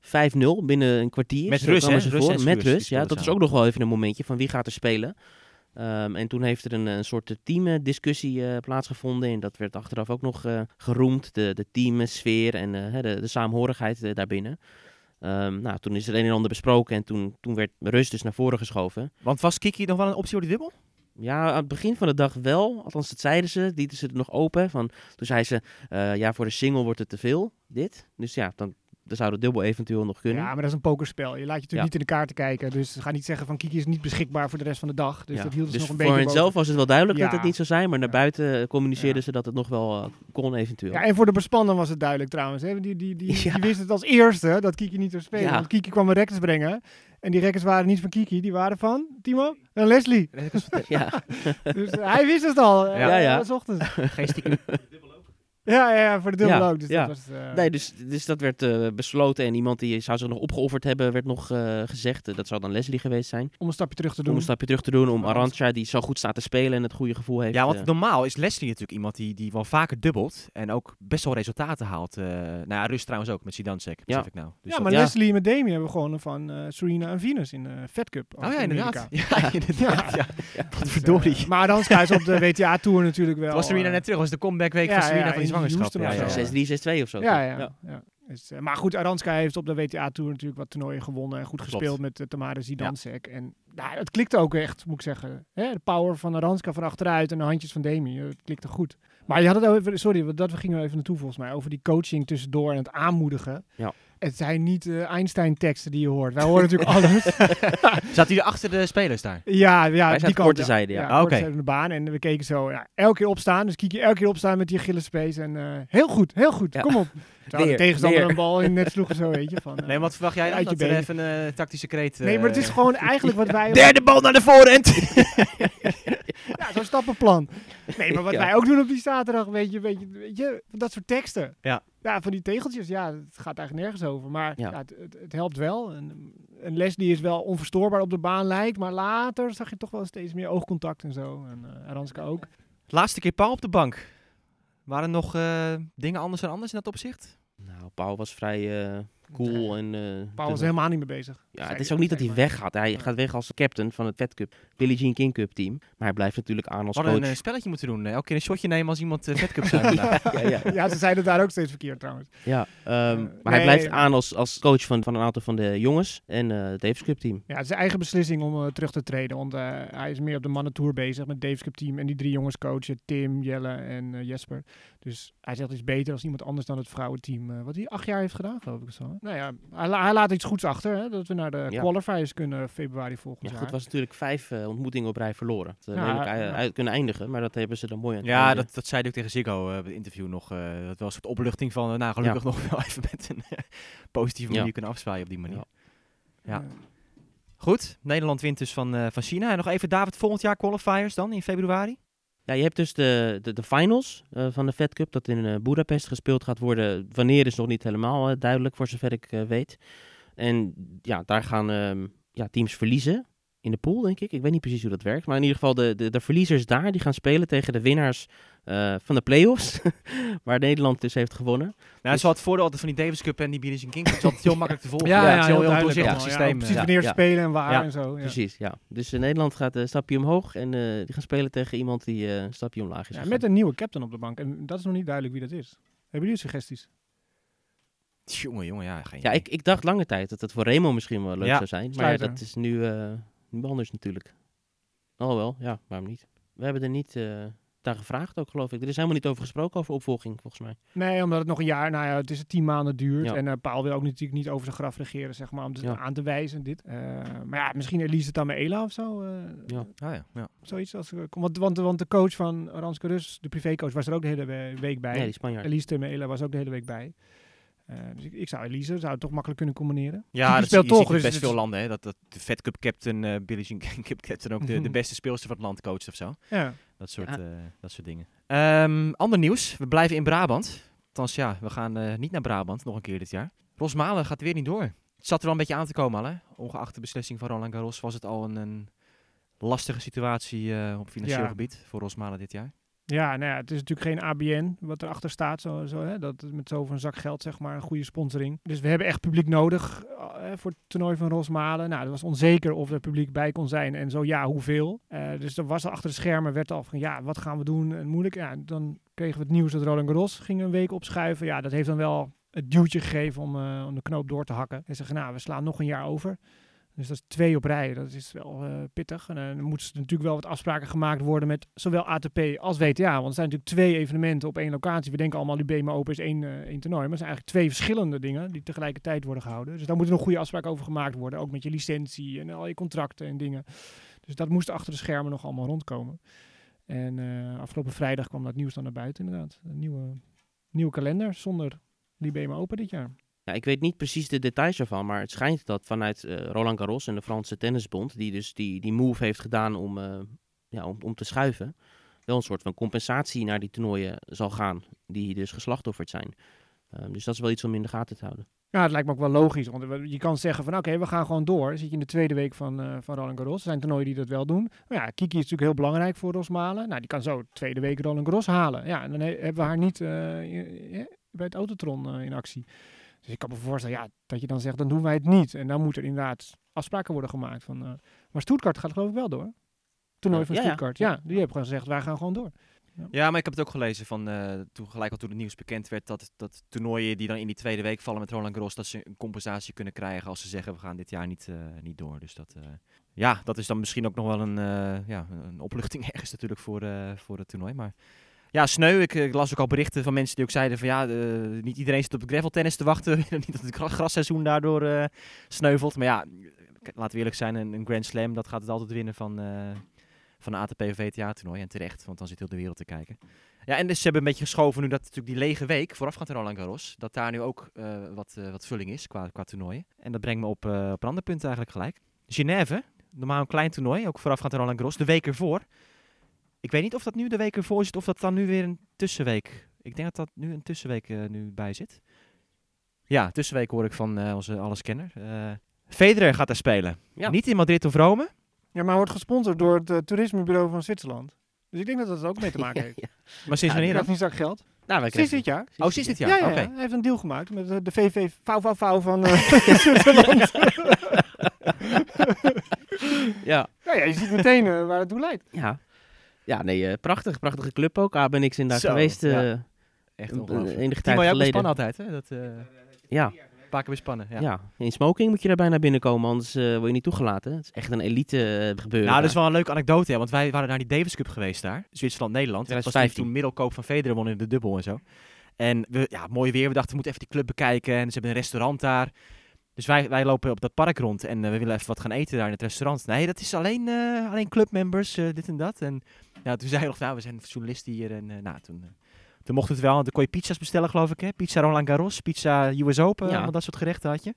5-0 binnen een kwartier. Met Zo rust, hè? Met rust, ja. Dat is ook nog wel even een momentje van wie gaat er spelen. Ehm, en toen heeft er een, een soort teamdiscussie eh plaatsgevonden. En dat werd achteraf ook nog eh, geroemd. De, de teamsfeer en eh, de, de saamhorigheid daarbinnen. Ehm, nou, toen is er een en ander besproken. En toen, toen werd rust dus naar voren geschoven. Want was Kiki nog wel een optie voor die dubbel? Ja, aan het begin van de dag wel. Althans, dat zeiden ze. Lieten ze het nog open. Van, toen zei ze, ja, voor de single wordt het te veel, dit. Dus ja, dan, dan zou de dubbel eventueel nog kunnen. Ja, maar dat is een pokerspel. Je laat je natuurlijk Ja. niet in de kaarten kijken. Dus ze gaan niet zeggen van Kiki is niet beschikbaar voor de rest van de dag. Dus Ja. dat hield Dus nog een voor beetje henzelf boven. was het wel duidelijk dat het niet zou zijn. Maar naar Ja. buiten communiceerden Ja. ze dat het nog wel eh, kon eventueel. Ja, en voor de bespannen was het duidelijk trouwens. Hè? Die, die, die, [LAUGHS] Ja. die wist het als eerste dat Kiki niet zou spelen. Ja. Want Kiki kwam een records brengen. En die records waren niet van Kiki, die waren van Timo en Leslie. ja. [LAUGHS] Dus eh, hij wist het al. Ja. eh, Ja, ja. s ochtends. Geen stiekem, [LAUGHS] Ja, ja, ja, voor de dubbel Ja, ook. Dus ja. dat was, eh, Nee, dus, dus dat werd eh, besloten. En iemand die zou zich nog opgeofferd hebben, werd nog eh, gezegd. Dat zou dan Leslie geweest zijn. Om een stapje terug te doen. Om een stapje terug te doen. Om Voor Arantxa, die zo goed staat te spelen en het goede gevoel heeft. Ja, want normaal is Leslie natuurlijk iemand die, die wel vaker dubbelt. En ook best wel resultaten haalt. eh nou ja, Rust trouwens ook met Sidansek, besef Ja. ik nou. Dus ja, dat- maar ja. Leslie en Demi hebben gewonnen van eh, Serena en Venus in de Fed Cup. Oh ja, in inderdaad. Amerika. [LAUGHS] Ja, [LAUGHS] inderdaad. Ja. ja. Wat verdorie. Eh, maar Aranska is op de WTA-tour natuurlijk wel... was Serena net terug. was de comebackweek ja, van Serena ja, van zwangerschap. Ja, of ja, zo. ja. 6-3, 6-2 of zo. Ja, ja. ja. Dus, eh, maar goed, Aranska heeft op de WTA-tour natuurlijk wat toernooien gewonnen en goed Klopt. gespeeld met uh, Tamara Zidansek. En nou, het klikte ook echt, moet ik zeggen. Hè? De power van Aranska van achteruit en de handjes van Demi, eh, het klikte goed. Maar je had het over, sorry, want dat we gingen we even naartoe volgens mij, over die coaching tussendoor en het aanmoedigen. Ja. Het zijn niet eh, Einstein-teksten die je hoort. Wij horen natuurlijk [LAUGHS] alles. [LAUGHS] Zat hij achter de spelers daar? Ja, ja Wij die kant. korte zijde, ja. Ah, korte oké. van de baan. En we keken zo, ja, elke keer opstaan. Dus Kiki elke keer opstaan met die Achillespees. En eh, heel goed, heel goed, Ja. kom op. Terwijl Weer, de tegenstander weer. een bal in net sloeg of zo, weet je. Van, [LAUGHS] eh, Nee, wat verwacht jij dan? uit je Dat er benen. even een tactische kreet... Nee, maar het is gewoon eigenlijk wat wij... Derde bal naar de voorhand! Ja, zo'n stappenplan. Nee, maar wat Ja. wij ook doen op die zaterdag, weet je, weet je, weet je dat soort teksten. Ja. Ja, van die tegeltjes, ja, het gaat eigenlijk nergens over. Maar ja. Ja. het, het, het helpt wel. En, en Leslie is wel onverstoorbaar op de baan lijkt, maar later zag je toch wel steeds meer oogcontact en zo. En uh, Aranska ook. Laatste keer Paul op de bank. Waren er nog eh, dingen anders en anders in dat opzicht? Nou, Paul was vrij eh, cool. En, eh, Paul was helemaal niet mee bezig. Ja, het is ook niet dat hij weggaat. Hij Ja. gaat weg als captain van het Fed Cup, Billie Jean King Cup team. Maar hij blijft natuurlijk aan We als hadden coach. een eh, spelletje moeten doen. eh, elke keer een shotje nemen als iemand uh, Fed Cup [LAUGHS] zijn ja, ja. Ja, ze zeiden daar ook steeds verkeerd trouwens. Ja, ehm, Eh, maar nee, hij blijft nee. aan als, als coach van, van een aantal van de jongens en eh het Davis Cup team. Ja, het is zijn eigen beslissing om eh, terug te treden. Want eh, hij is meer op de mannentour bezig met Dave's Cup team. En die drie jongens coachen, Tim, Jelle en eh, Jesper. Dus hij zegt het is beter als iemand anders dan het vrouwenteam. eh, wat hij acht jaar heeft gedaan, geloof ik zo. hè? Nou ja, hij, la- hij laat iets goeds achter. Hè, dat we naar de Ja. qualifiers kunnen februari volgend Ja, jaar. goed, het was natuurlijk vijf eh, ontmoetingen op rij verloren. Dat Ja, redelijk ja. uit, kunnen eindigen, maar dat hebben ze dan mooi aan het ja, dat, dat zei hij ook tegen Ziggo bij het interview nog. eh, dat was een soort opluchting van, eh, nou gelukkig nog wel even met een positieve manier kunnen afzwaaien op die manier. Ja. Ja. Goed, Nederland wint dus van, van China. En nog even David, volgend jaar qualifiers dan in februari? Ja, je hebt dus de, de, de finals van de Fed Cup, dat in eh Budapest gespeeld gaat worden. Wanneer is nog niet helemaal duidelijk, voor zover ik weet. En ja, daar gaan ehm, ja, teams verliezen in de pool, denk ik. Ik weet niet precies hoe dat werkt. Maar in ieder geval, de, de, de verliezers daar, die gaan spelen tegen de winnaars eh, van de play-offs. [LAUGHS] waar Nederland dus heeft gewonnen. Nou, dat is wel het voordeel altijd van die Davis Cup en die Billie Jean King Cup. Het is altijd heel makkelijk te volgen. Ja, ja, het is heel heel, heel duidelijk doorzichtig allemaal, ja, systeem. precies wanneer ja. spelen en waar Ja, en zo. Ja. Precies, ja. Dus eh, Nederland gaat een stapje omhoog en eh, die gaan spelen tegen iemand die eh, een stapje omlaag is Ja, met een nieuwe captain op de bank. En dat is nog niet duidelijk wie dat is. Hebben jullie suggesties? Jongen, jongen, ja, geen Ja, ik, ik dacht lange tijd dat het voor Remo misschien wel leuk Ja, zou zijn. Maar ja, dat is nu, eh, nu anders natuurlijk. Oh wel, ja, waarom niet? We hebben er niet eh daar gevraagd ook, geloof ik. Er is helemaal niet over gesproken, over opvolging, volgens mij. Nee, omdat het nog een jaar, nou ja, het is tien maanden duurt. Ja. En eh Paul wil ook natuurlijk niet over zijn graf regeren, zeg maar, om het Ja. aan te wijzen, dit. Eh, maar ja, misschien Elise Tamaela of zo. eh, Ja. Ah, ja, ja. Zoiets als, want, want, want de coach van Ranske Rus, de privécoach, was er ook de hele we- week bij. Nee, die Spanjaard. Elise Tamaela was ook de hele week bij. Eh, dus ik, ik zou Elise, zou het toch makkelijk kunnen combineren. Ja, die dat speelt toch. Dus best veel landen. Hè, dat, dat de Fed Cup captain, eh Billie Jean King [LAUGHS] Cup captain ook de, de beste speelster van het land coacht of zo. Ja. Dat soort, Ja. eh, dat soort dingen. Ehm, ander nieuws. We blijven in Brabant. Althans ja, we gaan eh, niet naar Brabant nog een keer dit jaar. Rosmalen gaat weer niet door. Het zat er wel een beetje aan te komen al hè. Ongeacht de beslissing van Roland Garros was het al een, een lastige situatie eh, op financieel Ja. gebied voor Rosmalen dit jaar. Ja, nou het is natuurlijk geen ABN wat erachter staat. Zo, zo, hè? Dat, met zoveel zak geld, zeg maar, een goede sponsoring. Dus we hebben echt publiek nodig eh, voor het toernooi van Rosmalen. Nou, het was onzeker of er publiek bij kon zijn. En zo ja, hoeveel. Eh, dus er was al achter de schermen, werd al van ja, wat gaan we doen? En moeilijk. Ja, dan kregen we het nieuws dat Roland Garros ging een week opschuiven. Ja, dat heeft dan wel het duwtje gegeven om, eh, om de knoop door te hakken. En zeggen, nou, we slaan nog een jaar over. Dus dat is twee op rij. Dat is wel eh, pittig. En eh, dan moeten er natuurlijk wel wat afspraken gemaakt worden met zowel ATP als WTA. Want er zijn natuurlijk twee evenementen op één locatie. We denken allemaal, BMO Open is één, één toernooi. Maar het zijn eigenlijk twee verschillende dingen die tegelijkertijd worden gehouden. Dus daar moeten nog goede afspraken over gemaakt worden. Ook met je licentie en al je contracten en dingen. Dus dat moest achter de schermen nog allemaal rondkomen. En afgelopen vrijdag kwam dat nieuws dan naar buiten inderdaad. Een nieuwe, nieuwe kalender zonder BMO Open dit jaar. Ja, ik weet niet precies de details ervan, maar het schijnt dat vanuit eh, Roland Garros en de Franse Tennisbond, die dus die, die move heeft gedaan om, eh, ja, om, om te schuiven, wel een soort van compensatie naar die toernooien zal gaan, die dus geslachtofferd zijn. Ehm, dus dat is wel iets om in de gaten te houden. Ja, het lijkt me ook wel logisch. Want we- je kan zeggen van oké, we gaan gewoon door. Zit je in de tweede week van, eh van Roland Garros. Er zijn toernooien die dat wel doen. Maar ja, Kiki is natuurlijk heel belangrijk voor Rosmalen. Nou, die kan zo de tweede week Roland Garros halen. Ja, en dan he- hebben we haar niet eh, eh, bij het Autotron eh, in actie. Dus ik kan me voorstellen ja, dat je dan zegt, dan doen wij het niet. En dan moet er inderdaad afspraken worden gemaakt. Van, eh, maar Stuttgart gaat geloof ik wel door. Toernooi van Ja, ja. Stuttgart. Ja, die hebben gewoon gezegd, wij gaan gewoon door. Ja, maar ik heb het ook gelezen van eh, toen gelijk al toen het nieuws bekend werd dat, dat toernooien die dan in die tweede week vallen met Roland Garros, dat ze een compensatie kunnen krijgen als ze zeggen we gaan dit jaar niet, eh, niet door. Dus dat, eh, ja, dat is dan misschien ook nog wel een, eh, ja, een opluchting [LAUGHS] ergens natuurlijk voor, eh, voor het toernooi. Maar ja, sneu. Ik, eh, ik las ook al berichten van mensen die ook zeiden van ja, eh, niet iedereen zit op graveltennis te wachten. [LAUGHS] niet dat het gra- grasseizoen daardoor eh, sneuvelt. Maar ja, laten we eerlijk zijn, een, een Grand Slam dat gaat het altijd winnen van, eh, van een ATP of WTA toernooi. En terecht, want dan zit heel de wereld te kijken. Ja, en dus ze hebben een beetje geschoven nu dat natuurlijk die lege week voorafgaand aan Roland Garros, dat daar nu ook wat, wat vulling is qua, qua toernooien. En dat brengt me op, op een ander punt eigenlijk gelijk. Genève, normaal een klein toernooi, ook voorafgaand aan Roland Garros, de week ervoor. Ik weet niet of dat nu de week ervoor zit of dat dan nu weer een tussenweek. Ik denk dat dat nu een tussenweek eh, nu bij zit. Ja, tussenweek hoor ik van eh, onze alleskenner. Eh Federer gaat daar spelen. Ja. Niet in Madrid of Rome. Ja, maar wordt gesponsord door het toerismebureau van Zwitserland. Dus ik denk dat dat ook mee te [LAUGHS] maken heeft. Ja. Maar sinds wanneer dan? heeft niet zak geld. Nou, wij Sinds dit jaar. Oh, sinds dit jaar? Ja, hij heeft een deal gemaakt met de VV VVV van [LAUGHS] eh, Zwitserland. [LAUGHS] Ja. ja, ja, je ziet meteen waar het toe leidt. Ja. Ja, nee, eh, prachtig. Prachtige club ook. Ah, ben ik in daar Zo, geweest. ja. eh, Echt ongelooflijk. enige Timo, tijd geleden. bespannen altijd, hè? Dat, eh Ja, een paar bespannen. Ja. ja. in smoking moet je daar bijna binnenkomen, anders eh, word je niet toegelaten. Het is echt een elite eh, gebeuren. Nou, dat is wel een leuke anekdote, hè, want wij waren naar die Davis Cup geweest daar. Zwitserland-Nederland. Dat was toen, 2015. toen middelkoop van Federer won in de dubbel en zo. En we, ja, mooi weer. We dachten, we moeten even die club bekijken. En ze hebben een restaurant daar. Dus wij, wij lopen op dat park rond en eh, we willen even wat gaan eten daar in het restaurant. Nee, dat is alleen, eh, alleen clubmembers, eh, dit en dat. En ja, toen zei hij nog, nou, we zijn journalisten hier. En nou, toen, toen mocht het wel. Dan kon je pizza's bestellen, geloof ik, hè? Pizza Roland Garros, pizza US Open, Ja. allemaal dat soort gerechten had je.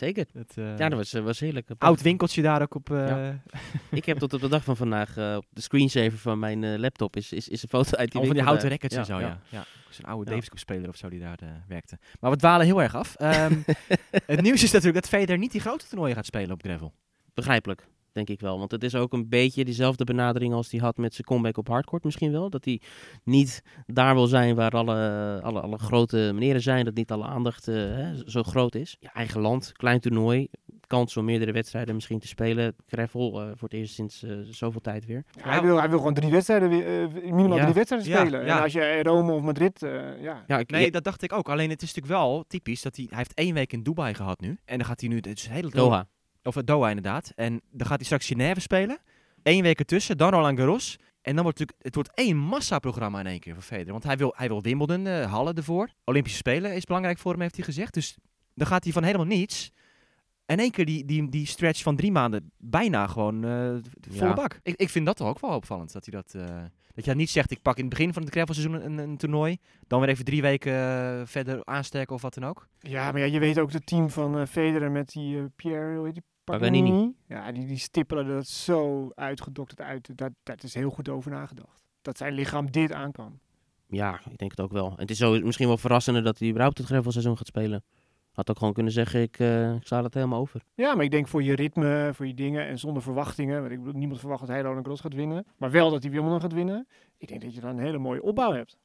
Zeker. Dat, eh, Ja, dat was, eh, was heerlijk. Oud winkeltje daar ook op. eh, Ja. [LAUGHS] Ik heb tot op de dag van vandaag op de screensaver van mijn laptop is, is, is een foto uit die Al van die houten records en zo, ja. ja. ja. Zo'n oude Ja. Speler of zo die daar werkte. Maar we dwalen heel erg af. Ehm, [LAUGHS] het nieuws is natuurlijk dat Federer niet die grote toernooien gaat spelen op gravel. Begrijpelijk, denk ik wel. Want het is ook een beetje diezelfde benadering als hij had met zijn comeback op hardcourt misschien wel. Dat hij niet daar wil zijn waar alle, alle, alle grote meneren zijn. Dat niet alle aandacht eh, hè, zo groot is. Ja, eigen land, klein toernooi. Kans om meerdere wedstrijden misschien te spelen. Gravel eh, voor het eerst sinds eh, zoveel tijd weer. hij, wil, hij wil gewoon drie wedstrijden, weer, minimaal Ja. drie wedstrijden spelen. ja. En als je in Rome of Madrid, eh, ja. Ja, ik, Nee, dat dacht ik ook. Alleen het is natuurlijk wel typisch dat hij... Hij heeft één week in Dubai gehad nu. En dan gaat hij nu... Het is hele Doha. Of eh, Doha inderdaad. En dan gaat hij straks Genève spelen. Eén week ertussen, dan Roland Garros. En dan wordt het, natuurlijk- het wordt één massaprogramma in één keer voor Federer. Want hij wil, hij wil Wimbledon, eh Halle ervoor. Olympische Spelen is belangrijk voor hem, heeft hij gezegd. Dus dan gaat hij van helemaal niets... In één keer die, die, die stretch van drie maanden bijna gewoon eh, volle Ja. bak. Ik, ik vind dat toch ook wel opvallend. Dat, hij dat, eh, dat je niet zegt, ik pak in het begin van het gravelseizoen een, een toernooi. Dan weer even drie weken verder aansterken of wat dan ook. Ja, maar ja, je weet ook het team van eh Federer met die eh, Pierre, hoe heet die? Paganini. Ja, die, die stippelen dat zo uitgedokterd uit. Dat, dat is heel goed over nagedacht. Dat zijn lichaam dit aan kan. Ja, ik denk het ook wel. Het is zo, misschien wel verrassender dat hij überhaupt het gravelseizoen gaat spelen. Had ook gewoon kunnen zeggen, ik, eh, ik sla het helemaal over. Ja, maar ik denk voor je ritme, voor je dingen en zonder verwachtingen. Want ik bedoel, niemand verwacht dat hij Roland Garros gaat winnen. Maar wel dat hij Wimbledon gaat winnen. Ik denk dat je dan een hele mooie opbouw hebt.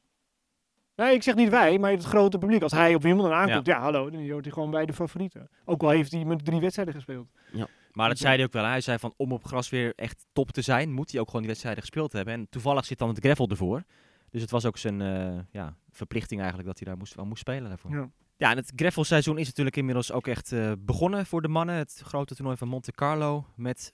Nee, ik zeg niet wij, maar het grote publiek. Als hij op Wimbledon aankomt, ja, hallo, dan hoort hij gewoon bij de favorieten. Ook al heeft hij met drie wedstrijden gespeeld. Maar dat zei hij ook wel. Hij zei van om op gras weer echt top te zijn, moet hij ook gewoon die wedstrijden gespeeld hebben. En toevallig zit dan het gravel ervoor. Dus het was ook zijn eh, ja, verplichting eigenlijk dat hij daar moest, wel moest spelen daarvoor. Ja. Ja. en het gravelseizoen is natuurlijk inmiddels ook echt eh, begonnen voor de mannen. Het grote toernooi van Monte Carlo met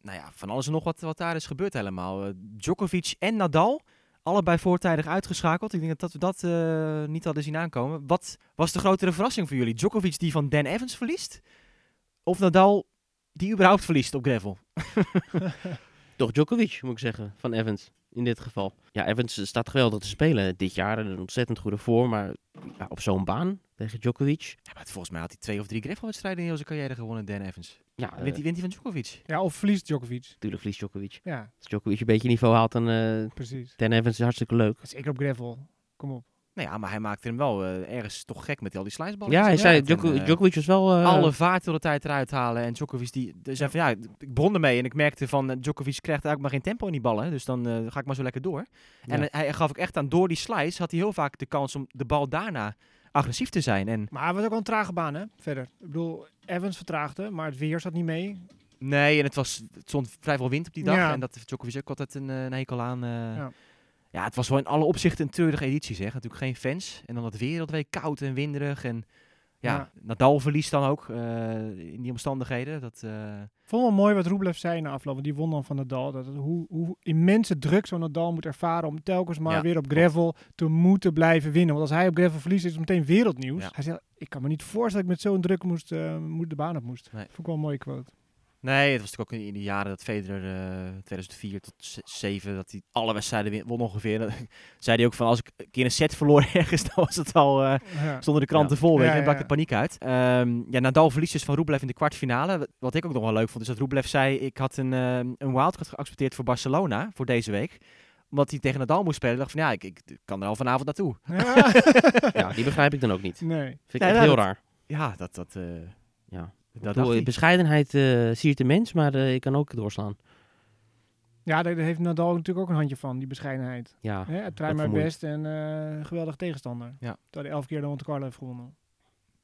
nou ja, van alles en nog wat, wat daar is gebeurd helemaal. Eh, Djokovic en Nadal, allebei voortijdig uitgeschakeld. Ik denk dat, we dat eh, niet hadden zien aankomen. Wat was de grotere verrassing voor jullie? Djokovic die van Dan Evans verliest? Of Nadal die überhaupt verliest op gravel? [LAUGHS] Toch Djokovic, moet ik zeggen, van Evans in dit geval. Ja, Evans staat geweldig te spelen dit jaar. Een ontzettend goede vorm, maar ja, op zo'n baan tegen Djokovic. Ja, maar volgens mij had hij twee of drie gravelwedstrijden in heel zijn carrière gewonnen, Dan Evans. Ja, wint, hij, eh, wint hij van Djokovic? Ja, of verliest Djokovic. natuurlijk verliest Djokovic. Ja, Als Djokovic een beetje niveau haalt, dan eh precies. Dan Evans is hartstikke leuk. Zeker op gravel. Kom op. Nou ja, maar hij maakte hem wel eh, ergens toch gek met al die sliceballen. Ja, hij zei, eh, Djokovic was wel... eh, alle vaart de hele tijd eruit halen. En Djokovic die, die zei van ja, ik begon ermee en ik merkte van Djokovic krijgt eigenlijk maar geen tempo in die ballen. Dus dan eh, ga ik maar zo lekker door. En Ja. hij gaf ook echt aan, door die slice had hij heel vaak de kans om de bal daarna agressief te zijn. En Maar het was ook wel een trage baan, hè? Verder. Ik bedoel, Evans vertraagde, maar het weer zat niet mee. nee, en het, was, het stond vrij veel wind op die dag. Ja. En dat Djokovic ook altijd een, eh, een hekel aan. eh. Ja. Ja. het was wel in alle opzichten een treurige editie zeg. Natuurlijk geen fans. En dan het weer dat week koud en winderig. En ja, Ja. Nadal verliest dan ook eh, in die omstandigheden. Dat, Ik vond wel mooi wat Rublev zei na afloop. want Die won dan van Nadal. Dat het, hoe, hoe immense druk zo'n Nadal moet ervaren om telkens maar Ja, weer op gravel te moeten blijven winnen. Want als hij op gravel verliest, is het meteen wereldnieuws. Ja. Hij zei, ik kan me niet voorstellen dat ik met zo'n druk moest, moet de baan op moest. Nee. Vond ik wel een mooie quote. Nee, het was natuurlijk ook in, de jaren dat Federer eh 2004 tot 7 dat hij alle wedstrijden won ongeveer. Dan [LAUGHS] zei hij ook van als ik een keer een set verloor [LAUGHS] ergens, dan was het al eh Ja. stonden de kranten vol, weet Ja, je, dan ja, brak de paniek uit. Ehm, ja, Nadal verliest dus van Rublev in de kwartfinale. Wat- ik ook nog wel leuk vond, is dat Rublev zei ik had een, ehm, een wildcard geaccepteerd voor Barcelona voor deze week omdat hij tegen Nadal moest spelen. Ik dacht van ja, ik, ik kan er al vanavond naartoe. Ja. [LAUGHS] Ja, die begrijp ik dan ook niet. nee. Vind ik Ja, echt ja, heel dat- raar. Ja, dat, dat, eh Ja. Dat bedoel, bescheidenheid eh siert de mens, maar eh, ik kan ook doorslaan. Ja, daar heeft Nadal natuurlijk ook een handje van, die bescheidenheid. Ja, Hè, het dat maar best en eh geweldig tegenstander. Ja. Terwijl hij elf keer de Monte Carlo heeft gewonnen.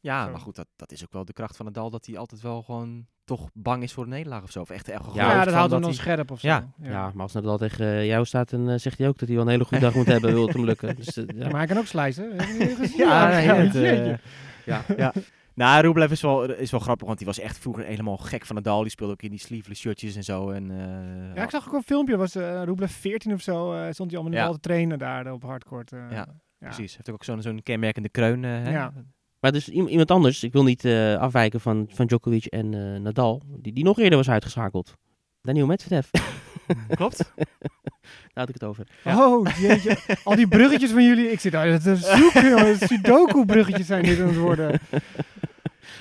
Ja, Zo. maar goed, dat, dat is ook wel de kracht van Nadal, dat hij altijd wel gewoon toch bang is voor een nederlaag of zo. Of echt erg Ja, Ja, dat houdt hem dan hij- scherp of zo. Ja. ja. maar als Nadal tegen jou staat, dan zegt hij ook dat hij wel een hele goede dag moet [LAUGHS] hebben, wil het hem lukken. Dus, ja. Maar hij kan ook slicen. Heb je niet [LAUGHS] gezien? Ja, Ja, het, [LAUGHS] ja, ja. Nou, Rublev is wel, is wel grappig, want die was echt vroeger helemaal gek van Nadal. Die speelde ook in die sleeveless shirtjes en zo. En, eh, Ja, ik zag ook een filmpje, was uh, Rublev 14 of zo, eh, stond hij allemaal Ja. ja. te trainen daar eh, op hardcourt. eh. Ja, Precies, heeft ook zo'n zo'n kenmerkende kreun. eh, hè? Ja. Maar dus iemand anders, ik wil niet eh, afwijken van, van Djokovic en eh, Nadal, die, die nog eerder was uitgeschakeld. Daniel Medvedev. [LAUGHS] Klopt. [LAUGHS] Daar had ik het over. Ja. Oh, jeetje. Al die bruggetjes van jullie. Ik zit daar te zoeken, jongen. Sudoku-bruggetjes zijn dit aan het worden. [LAUGHS]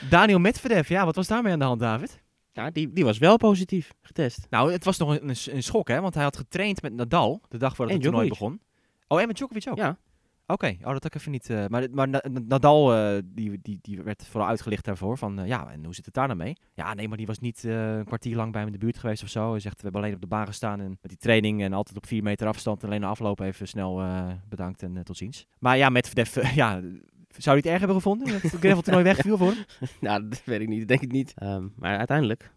Daniel Medvedev, ja, wat was daarmee aan de hand, David? Ja, die, die was wel positief getest. Nou, het was nog een, een, schok, hè? Want hij had getraind met Nadal de dag voordat het toernooi begon. Oh, en met Djokovic ook? Ja, Oké, oh, dat had ik even niet. eh, maar maar Na- Na- Nadal, eh, die, die, die werd vooral uitgelicht daarvoor. Van eh, ja, en hoe zit het daar dan mee? Ja, nee, maar die was niet een kwartier lang bij hem in de buurt geweest of zo. Hij zegt, we hebben alleen op de baan gestaan en met die training en altijd op vier meter afstand. Alleen de afloop even snel bedankt en tot ziens. Maar ja, met Medvedev, [LAUGHS] ja, zou hij het erg hebben gevonden? Dat het graveltoernooi wegviel voor hem? [LAUGHS] nou, dat weet ik niet, denk ik niet. Ehm, maar uiteindelijk,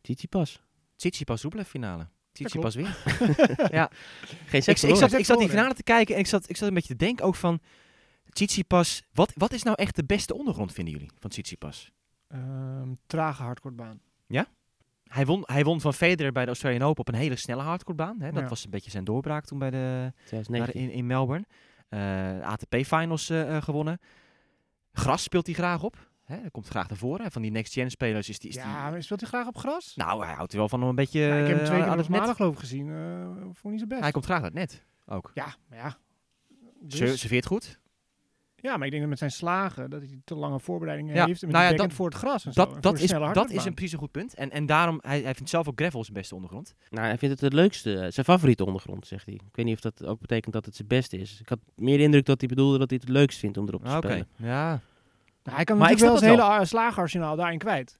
Tsitsipas. Tsitsipas Rublev finale. Tsitsipas wint. [LAUGHS] Geen Ik, seks ik, zat, ik zat die finale te kijken en ik zat, ik zat een beetje te denken ook van... Tsitsipas, wat, wat is nou echt de beste ondergrond, vinden jullie, van Tsitsipas? Ehm, trage hardcourtbaan. Hij won, hij won van Federer bij de Australian Open op een hele snelle hardcourtbaan. Hè? Dat Ja. was een beetje zijn doorbraak toen bij de, daar 2019. in, in Melbourne. Eh, ATP-finals eh, eh, gewonnen. Gras speelt hij graag op. Hè? Hij komt graag naar voren. Van die next-gen spelers is die... Is Ja, die maar speelt hij graag op gras? nou, hij houdt er wel van om een beetje... Ja, ik heb hem twee keer aan op het net. maandag geloof ik gezien. eh vond niet zo best. Hij komt graag naar het net. Ook. Ja, maar ja. Dus- Serveert goed. Ja, maar ik denk dat met zijn slagen, dat hij te lange voorbereidingen Ja, heeft. En met nou ja, dat- voor het gras en zo. en Dat, dat, is, dat is een precies een goed punt. En, en daarom, hij, hij vindt zelf ook gravel zijn beste ondergrond. Nou, hij vindt het het leukste, eh, zijn favoriete ondergrond, zegt hij. Ik weet niet of dat ook betekent dat het zijn beste is. Ik had meer de indruk dat hij bedoelde dat hij het het leukst vindt om erop te Ah, Oké, spelen. ja. Nou, hij kan Maar ik natuurlijk wel het hele slagarsenaal daarin kwijt.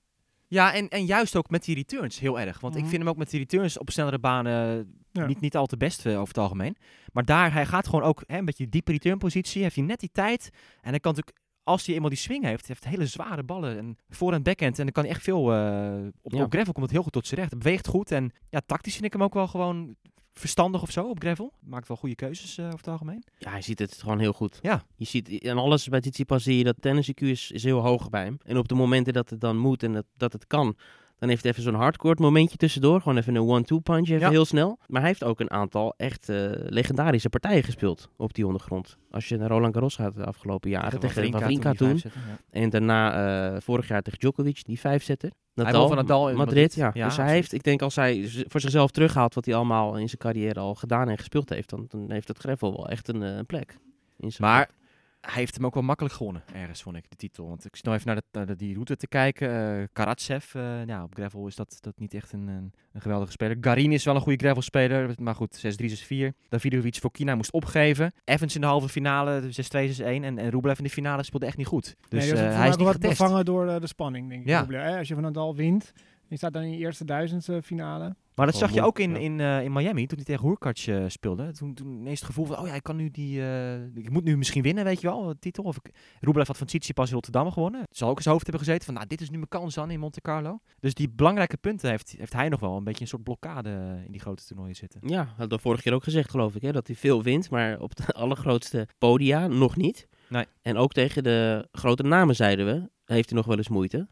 Ja, en, en juist ook met die returns heel erg. Want ik Mhm. vind hem ook met die returns op snellere banen Ja. niet, niet al te best eh, over het algemeen. Maar daar, hij gaat gewoon ook hè, een beetje diepe returnpositie. Heeft hij net die tijd. En hij kan natuurlijk, als hij eenmaal die swing heeft, heeft hele zware ballen. En voor- en backhand. En dan kan hij echt veel, eh, op, Ja. op gravel komt het heel goed tot zijn recht. Hij beweegt goed. En ja, tactisch vind ik hem ook wel gewoon verstandig of zo op gravel. Maakt wel goede keuzes eh, over het algemeen. Ja, hij ziet het gewoon heel goed. Ja. Je ziet en alles bij Tsitsipas zie je dat tennis IQ is, is heel hoog bij hem. En op de momenten dat het dan moet en dat, dat het kan, dan heeft hij even zo'n hardcourt momentje tussendoor. Gewoon even een one-two punch, even Ja. heel snel. Maar hij heeft ook een aantal echt eh, legendarische partijen gespeeld op die ondergrond. Als je naar Roland Garros gaat de afgelopen jaren, tegen Wawrinka toen. vijf zetten, ja. En daarna eh, vorig jaar tegen Djokovic, die vijfzetter. Nadal, van Nadal in Madrid. Madrid. Ja. Dus hij heeft, ik denk als hij voor zichzelf terughaalt wat hij allemaal in zijn carrière al gedaan en gespeeld heeft, dan, dan heeft het gravel wel echt een, eh, een plek. In zijn Maar hart. Hij heeft hem ook wel makkelijk gewonnen, ergens vond ik, de titel. Want ik zit nog even naar, de, naar de- die route te kijken. eh Karatsev, eh, ja, op gravel is dat, dat niet echt een, een, een geweldige speler. Garin is wel een goede gravelspeler, maar goed, 6-3, 6-4. Davidovic voor Kina moest opgeven. Evans in de halve finale, 6-2, 6-1. En, en Rublev in de finale speelde echt niet goed. Dus nee, eh, hij is niet wat bevangen door de spanning, denk ik. Ja. Rublev, hè? Als je van Nadal wint, je staat dan in je eerste duizend finale. Maar dat zag je ook in, ja. in, eh, in Miami, toen hij tegen Hoerkatje eh, speelde. Toen, toen ineens het gevoel van, oh ja, ik kan nu die... eh, ik moet nu misschien winnen, weet je wel, de titel. Of ik, Rublev had van Tsitsipas in Rotterdam gewonnen. Zal ook in zijn hoofd hebben gezeten van, nou, dit is nu mijn kans dan in Monte Carlo. Dus die belangrijke punten heeft, heeft hij nog wel een beetje een soort blokkade in die grote toernooien zitten. Ja, had we vorige keer ook gezegd, geloof ik, hè, dat hij veel wint, maar op de [LAUGHS] allergrootste podia nog niet. Nee. En ook tegen de grote namen, zeiden we, heeft hij nog wel eens moeite.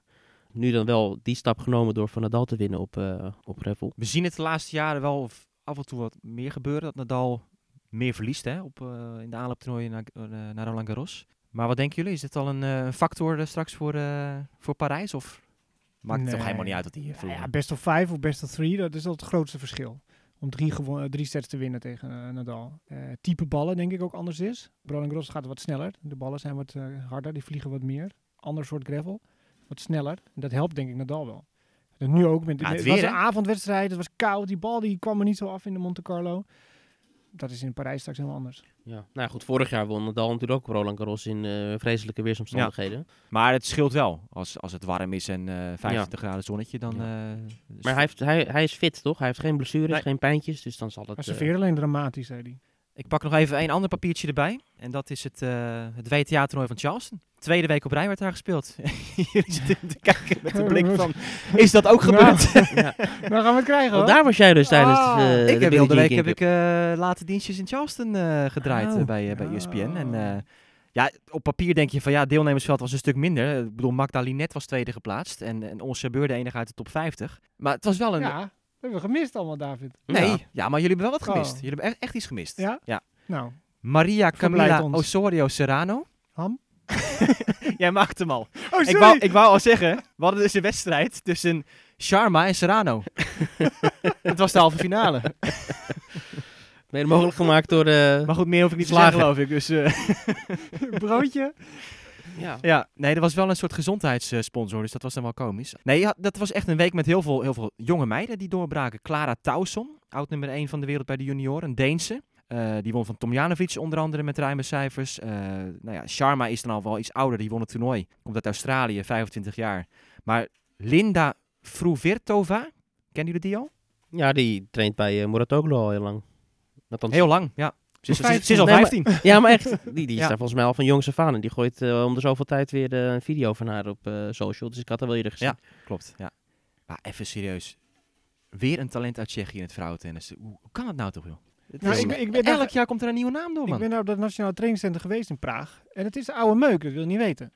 Nu dan wel die stap genomen door Van Nadal te winnen op, eh op Revel. We zien het de laatste jaren wel af en toe wat meer gebeuren. Dat Nadal meer verliest hè, op, eh, in de aanlooptoernooien naar, eh, naar Roland Garros. Maar wat denken jullie? Is dit al een eh, factor straks voor, eh, voor Parijs? Of maakt het toch helemaal niet uit wat hij hier Ja, ja, best of 5 of best of 3, dat is al het grootste verschil. Om drie, drie sets te winnen tegen Nadal. Eh, type ballen denk ik ook anders is. Roland Garros gaat wat sneller. De ballen zijn wat eh, harder, die vliegen wat meer. Ander soort gravel, wat sneller. En dat helpt denk ik Nadal wel. En nu ook. Met, Ja, het het weer, was een hè? avondwedstrijd, het was koud. Die bal die kwam er niet zo af in de Monte Carlo. Dat is in Parijs straks helemaal anders. Ja. Nou ja, goed, vorig jaar won Nadal natuurlijk ook Roland Garros in eh, vreselijke weersomstandigheden. Maar het scheelt wel. Als, als het warm is en eh 25 graden zonnetje, dan... Ja. eh, Maar hij, heeft, hij, hij is fit, toch? Hij heeft geen blessures, Nee. geen pijntjes, dus dan zal het... Maar eh, serveerde alleen dramatisch, zei hij. Ik pak nog even een ander papiertje erbij. En dat is het, eh het WTA-toernooi van Charleston. Tweede week op rij werd daar gespeeld. [LAUGHS] Jullie zitten te kijken met de blik van... Is dat ook gebeurd? [LAUGHS] ja. Nou gaan we het krijgen Want hoor. daar was jij dus tijdens Ah. eh, ik de heb Billie heel de week heb ik eh, late dienstjes in Charleston eh, gedraaid Oh. bij, bij Oh. ESPN. En eh, ja, op papier denk je van ja, deelnemersveld was een stuk minder. Ik bedoel, Magda Linet was tweede geplaatst. En, en Onze Beur de enige uit de top 50. Maar het was wel een... Ja, hebben we gemist allemaal, David. Nee, ja. Ja. maar jullie hebben wel wat gemist. Oh. Jullie hebben echt, echt iets gemist. Ja? ja. Nou, Maria Camila. Osorio Serrano. Ham? [LAUGHS] Jij maakt hem al. Oh, Ik wou, ik wou al zeggen, we hadden dus een wedstrijd tussen Sharma en Serrano. [LAUGHS] Het was de halve finale. [LAUGHS] Mede mogelijk gemaakt door... eh, Maar goed, meer hoef ik niet te zeggen, geloof ik. Dus, eh, Broodje. Ja. ja, nee, dat was wel een soort gezondheidssponsor, dus dat was dan wel komisch. Nee, ja, dat was echt een week met heel veel, heel veel jonge meiden die doorbraken. Clara Tauson, oud nummer 1 van de wereld bij de junioren, een Deense. Eh, die won van Tomjanovic onder andere met ruime cijfers. Eh nou ja, Sharma is dan al wel iets ouder, die won het toernooi. Komt uit Australië, 25 jaar. Maar Linda Fruvirtova, kennen jullie die al? ja, die traint bij eh Muratoglu al heel lang. Althans, Heel lang, ja. Ze is, ze is- ze is al Nee, maar- 15. [LAUGHS] Ja, maar echt. Die, die is Ja. daar volgens mij al van jongs af aan. En die gooit eh, om de zoveel tijd weer eh, een video van haar op eh, social. Dus ik had dat wel eerder gezien. Ja. Klopt, ja. Maar even serieus. Weer een talent uit Tsjechië in het vrouwentennis. Hoe, hoe kan het nou toch, joh? Nou, ik ben- ik ben elk jaar komt er een nieuwe naam door, Ik ben daar op dat Nationaal Trainingscentrum geweest in Praag. En het is de oude meuk, dat wil je niet weten.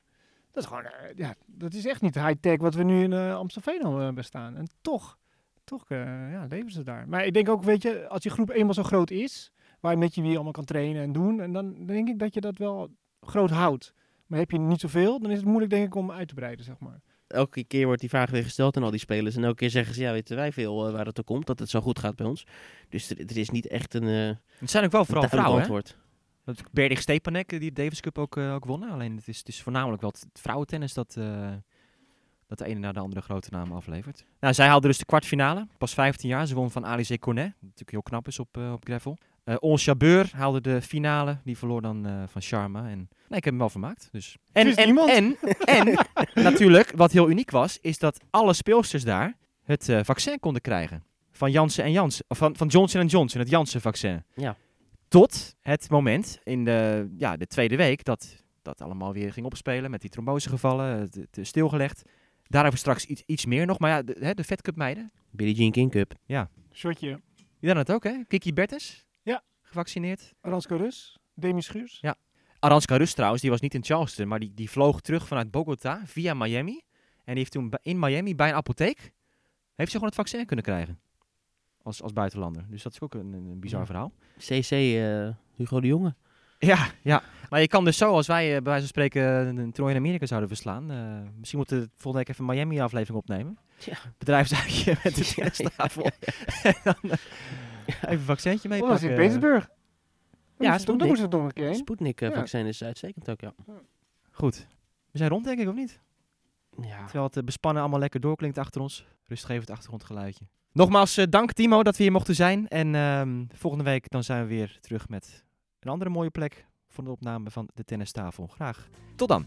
Dat is gewoon, ja, dat is echt niet high-tech wat we nu in eh Amstelveen uh, bestaan. En toch, toch ja, leven ze daar. Maar ik denk ook, weet je, als die groep eenmaal zo groot is, waar je met je wie allemaal kan trainen en doen, en dan denk ik dat je dat wel groot houdt. Maar heb je niet zoveel, dan is het moeilijk denk ik om uit te breiden, zeg maar. Elke keer wordt die vraag weer gesteld aan al die spelers. En elke keer zeggen ze, ja, weten wij veel eh, waar het om komt. Dat het zo goed gaat bij ons. Dus er, er is niet echt een, eh Het zijn ook wel vooral vrouwen, hè? antwoord. Dat Berdig Stepanek, die de Davis Cup ook, eh, ook wonnen. Alleen het is, het is voornamelijk wel het vrouwentennis dat, eh, dat de ene naar de andere grote naam aflevert. Nou, zij haalde dus de kwartfinale. Pas 15 jaar. Ze won van Alice Cornet. Wat natuurlijk heel knap is op, eh, op gravel. Eh Ons Jabeur haalde de finale. Die verloor dan eh, van Sharma. En nee, ik heb hem wel vermaakt. Dus. En, en, niemand. en, en [LAUGHS] natuurlijk, wat heel uniek was, is dat alle speelsters daar het eh, vaccin konden krijgen. Van Janssen en Janssen. Of van, van Johnson Johnson, het Janssen-vaccin. Ja. Tot het moment in de, ja, de tweede week dat dat allemaal weer ging opspelen met die trombosegevallen, het, is stilgelegd. Daarover straks iets, iets meer nog. Maar ja, de, hè, de Fed Cup meiden, Billie Jean King Cup. Shotje, die hadden het ook hè. Kiki Bertens, Ja. Gevaccineerd. Ransko Rus, Demi Schuurs. Aranska Rus trouwens, die was niet in Charleston, maar die, die vloog terug vanuit Bogota via Miami. En die heeft toen bij- in Miami bij een apotheek, heeft ze gewoon het vaccin kunnen krijgen. Als, als buitenlander. Dus dat is ook een, een bizar Ja. verhaal. CC eh, Hugo de Jonge. Ja, ja. Maar je kan dus zo, als wij eh, bij wijze van spreken een toernooi in Amerika zouden verslaan. eh, misschien moeten we volgende week even een Miami-aflevering opnemen. Ja. Bedrijfsuitje [LAUGHS] met de tennistafel. [LAUGHS] En dan eh, [LAUGHS] even een vaccentje Oh, dat is in Petersburg. Ja, Sputnik. moeten we toch nog een keer. Sputnik-vaccin is uitstekend ook, ja. Goed. We zijn rond, denk ik, of niet? Ja, Terwijl het eh, bespannen allemaal lekker doorklinkt achter ons. Rustgevend achtergrondgeluidje. Nogmaals, eh, dank Timo dat we hier mochten zijn. En ehm, volgende week dan zijn we weer terug met een andere mooie plek voor de opname van de tennistafel. Graag. Tot dan.